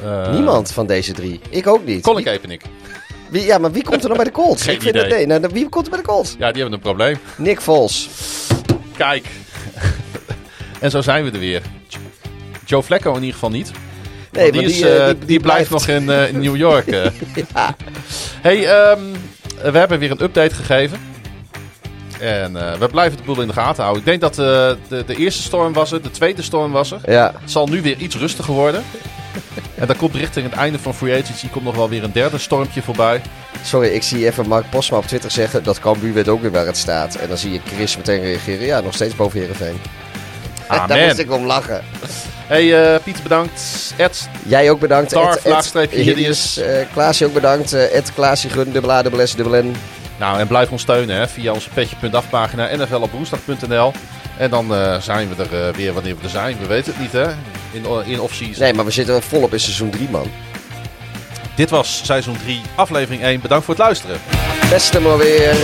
eh, Niemand van deze drie. Ik ook niet. Colin Kaepernick. wie, ja, maar wie komt er dan bij de Colts? Geen ik vind idee. Het, nee, nou, wie komt er bij de Colts? Ja, die hebben een probleem. Nick Foles. Kijk. En zo zijn we er weer. Joe Flacco in ieder geval niet. Nee, die, maar is, die, eh, eh, die- die, blijft nog in, eh, in New York. Ja. Hey, ehm, we hebben weer een update gegeven. En we blijven de boel in de gaten houden. Ik denk dat de, de eerste storm was er, de tweede storm was er. Ja, Het zal nu weer iets rustiger worden. En dan komt richting het einde van Free Agency komt nog wel weer een derde stormpje voorbij. sorry, ik zie even Mark Posma op Twitter zeggen dat Cambuur weet ook weer waar het staat. En dan zie je Chris meteen reageren. Ja, nog steeds boven Heerenveen. Daar moest ik om lachen. Hey Pieter bedankt. Ed, Jij ook bedankt. Darf, Ed- Ed- laagstreepje Hideous. Eh, Klaasje ook bedankt. Eh, Ed Klaasje Gun, dubbel A, dubbel S, dubbel N. Nou, en blijf ons steunen hè, via onze petje.af pagina nflopwoensdag.nl. En dan zijn we er weer wanneer we er zijn. We weten het niet, hè? In, in off-season. Nee, maar we zitten volop in seizoen 3, man. Dit was seizoen 3, aflevering 1. Bedankt voor het luisteren. Beste maar weer.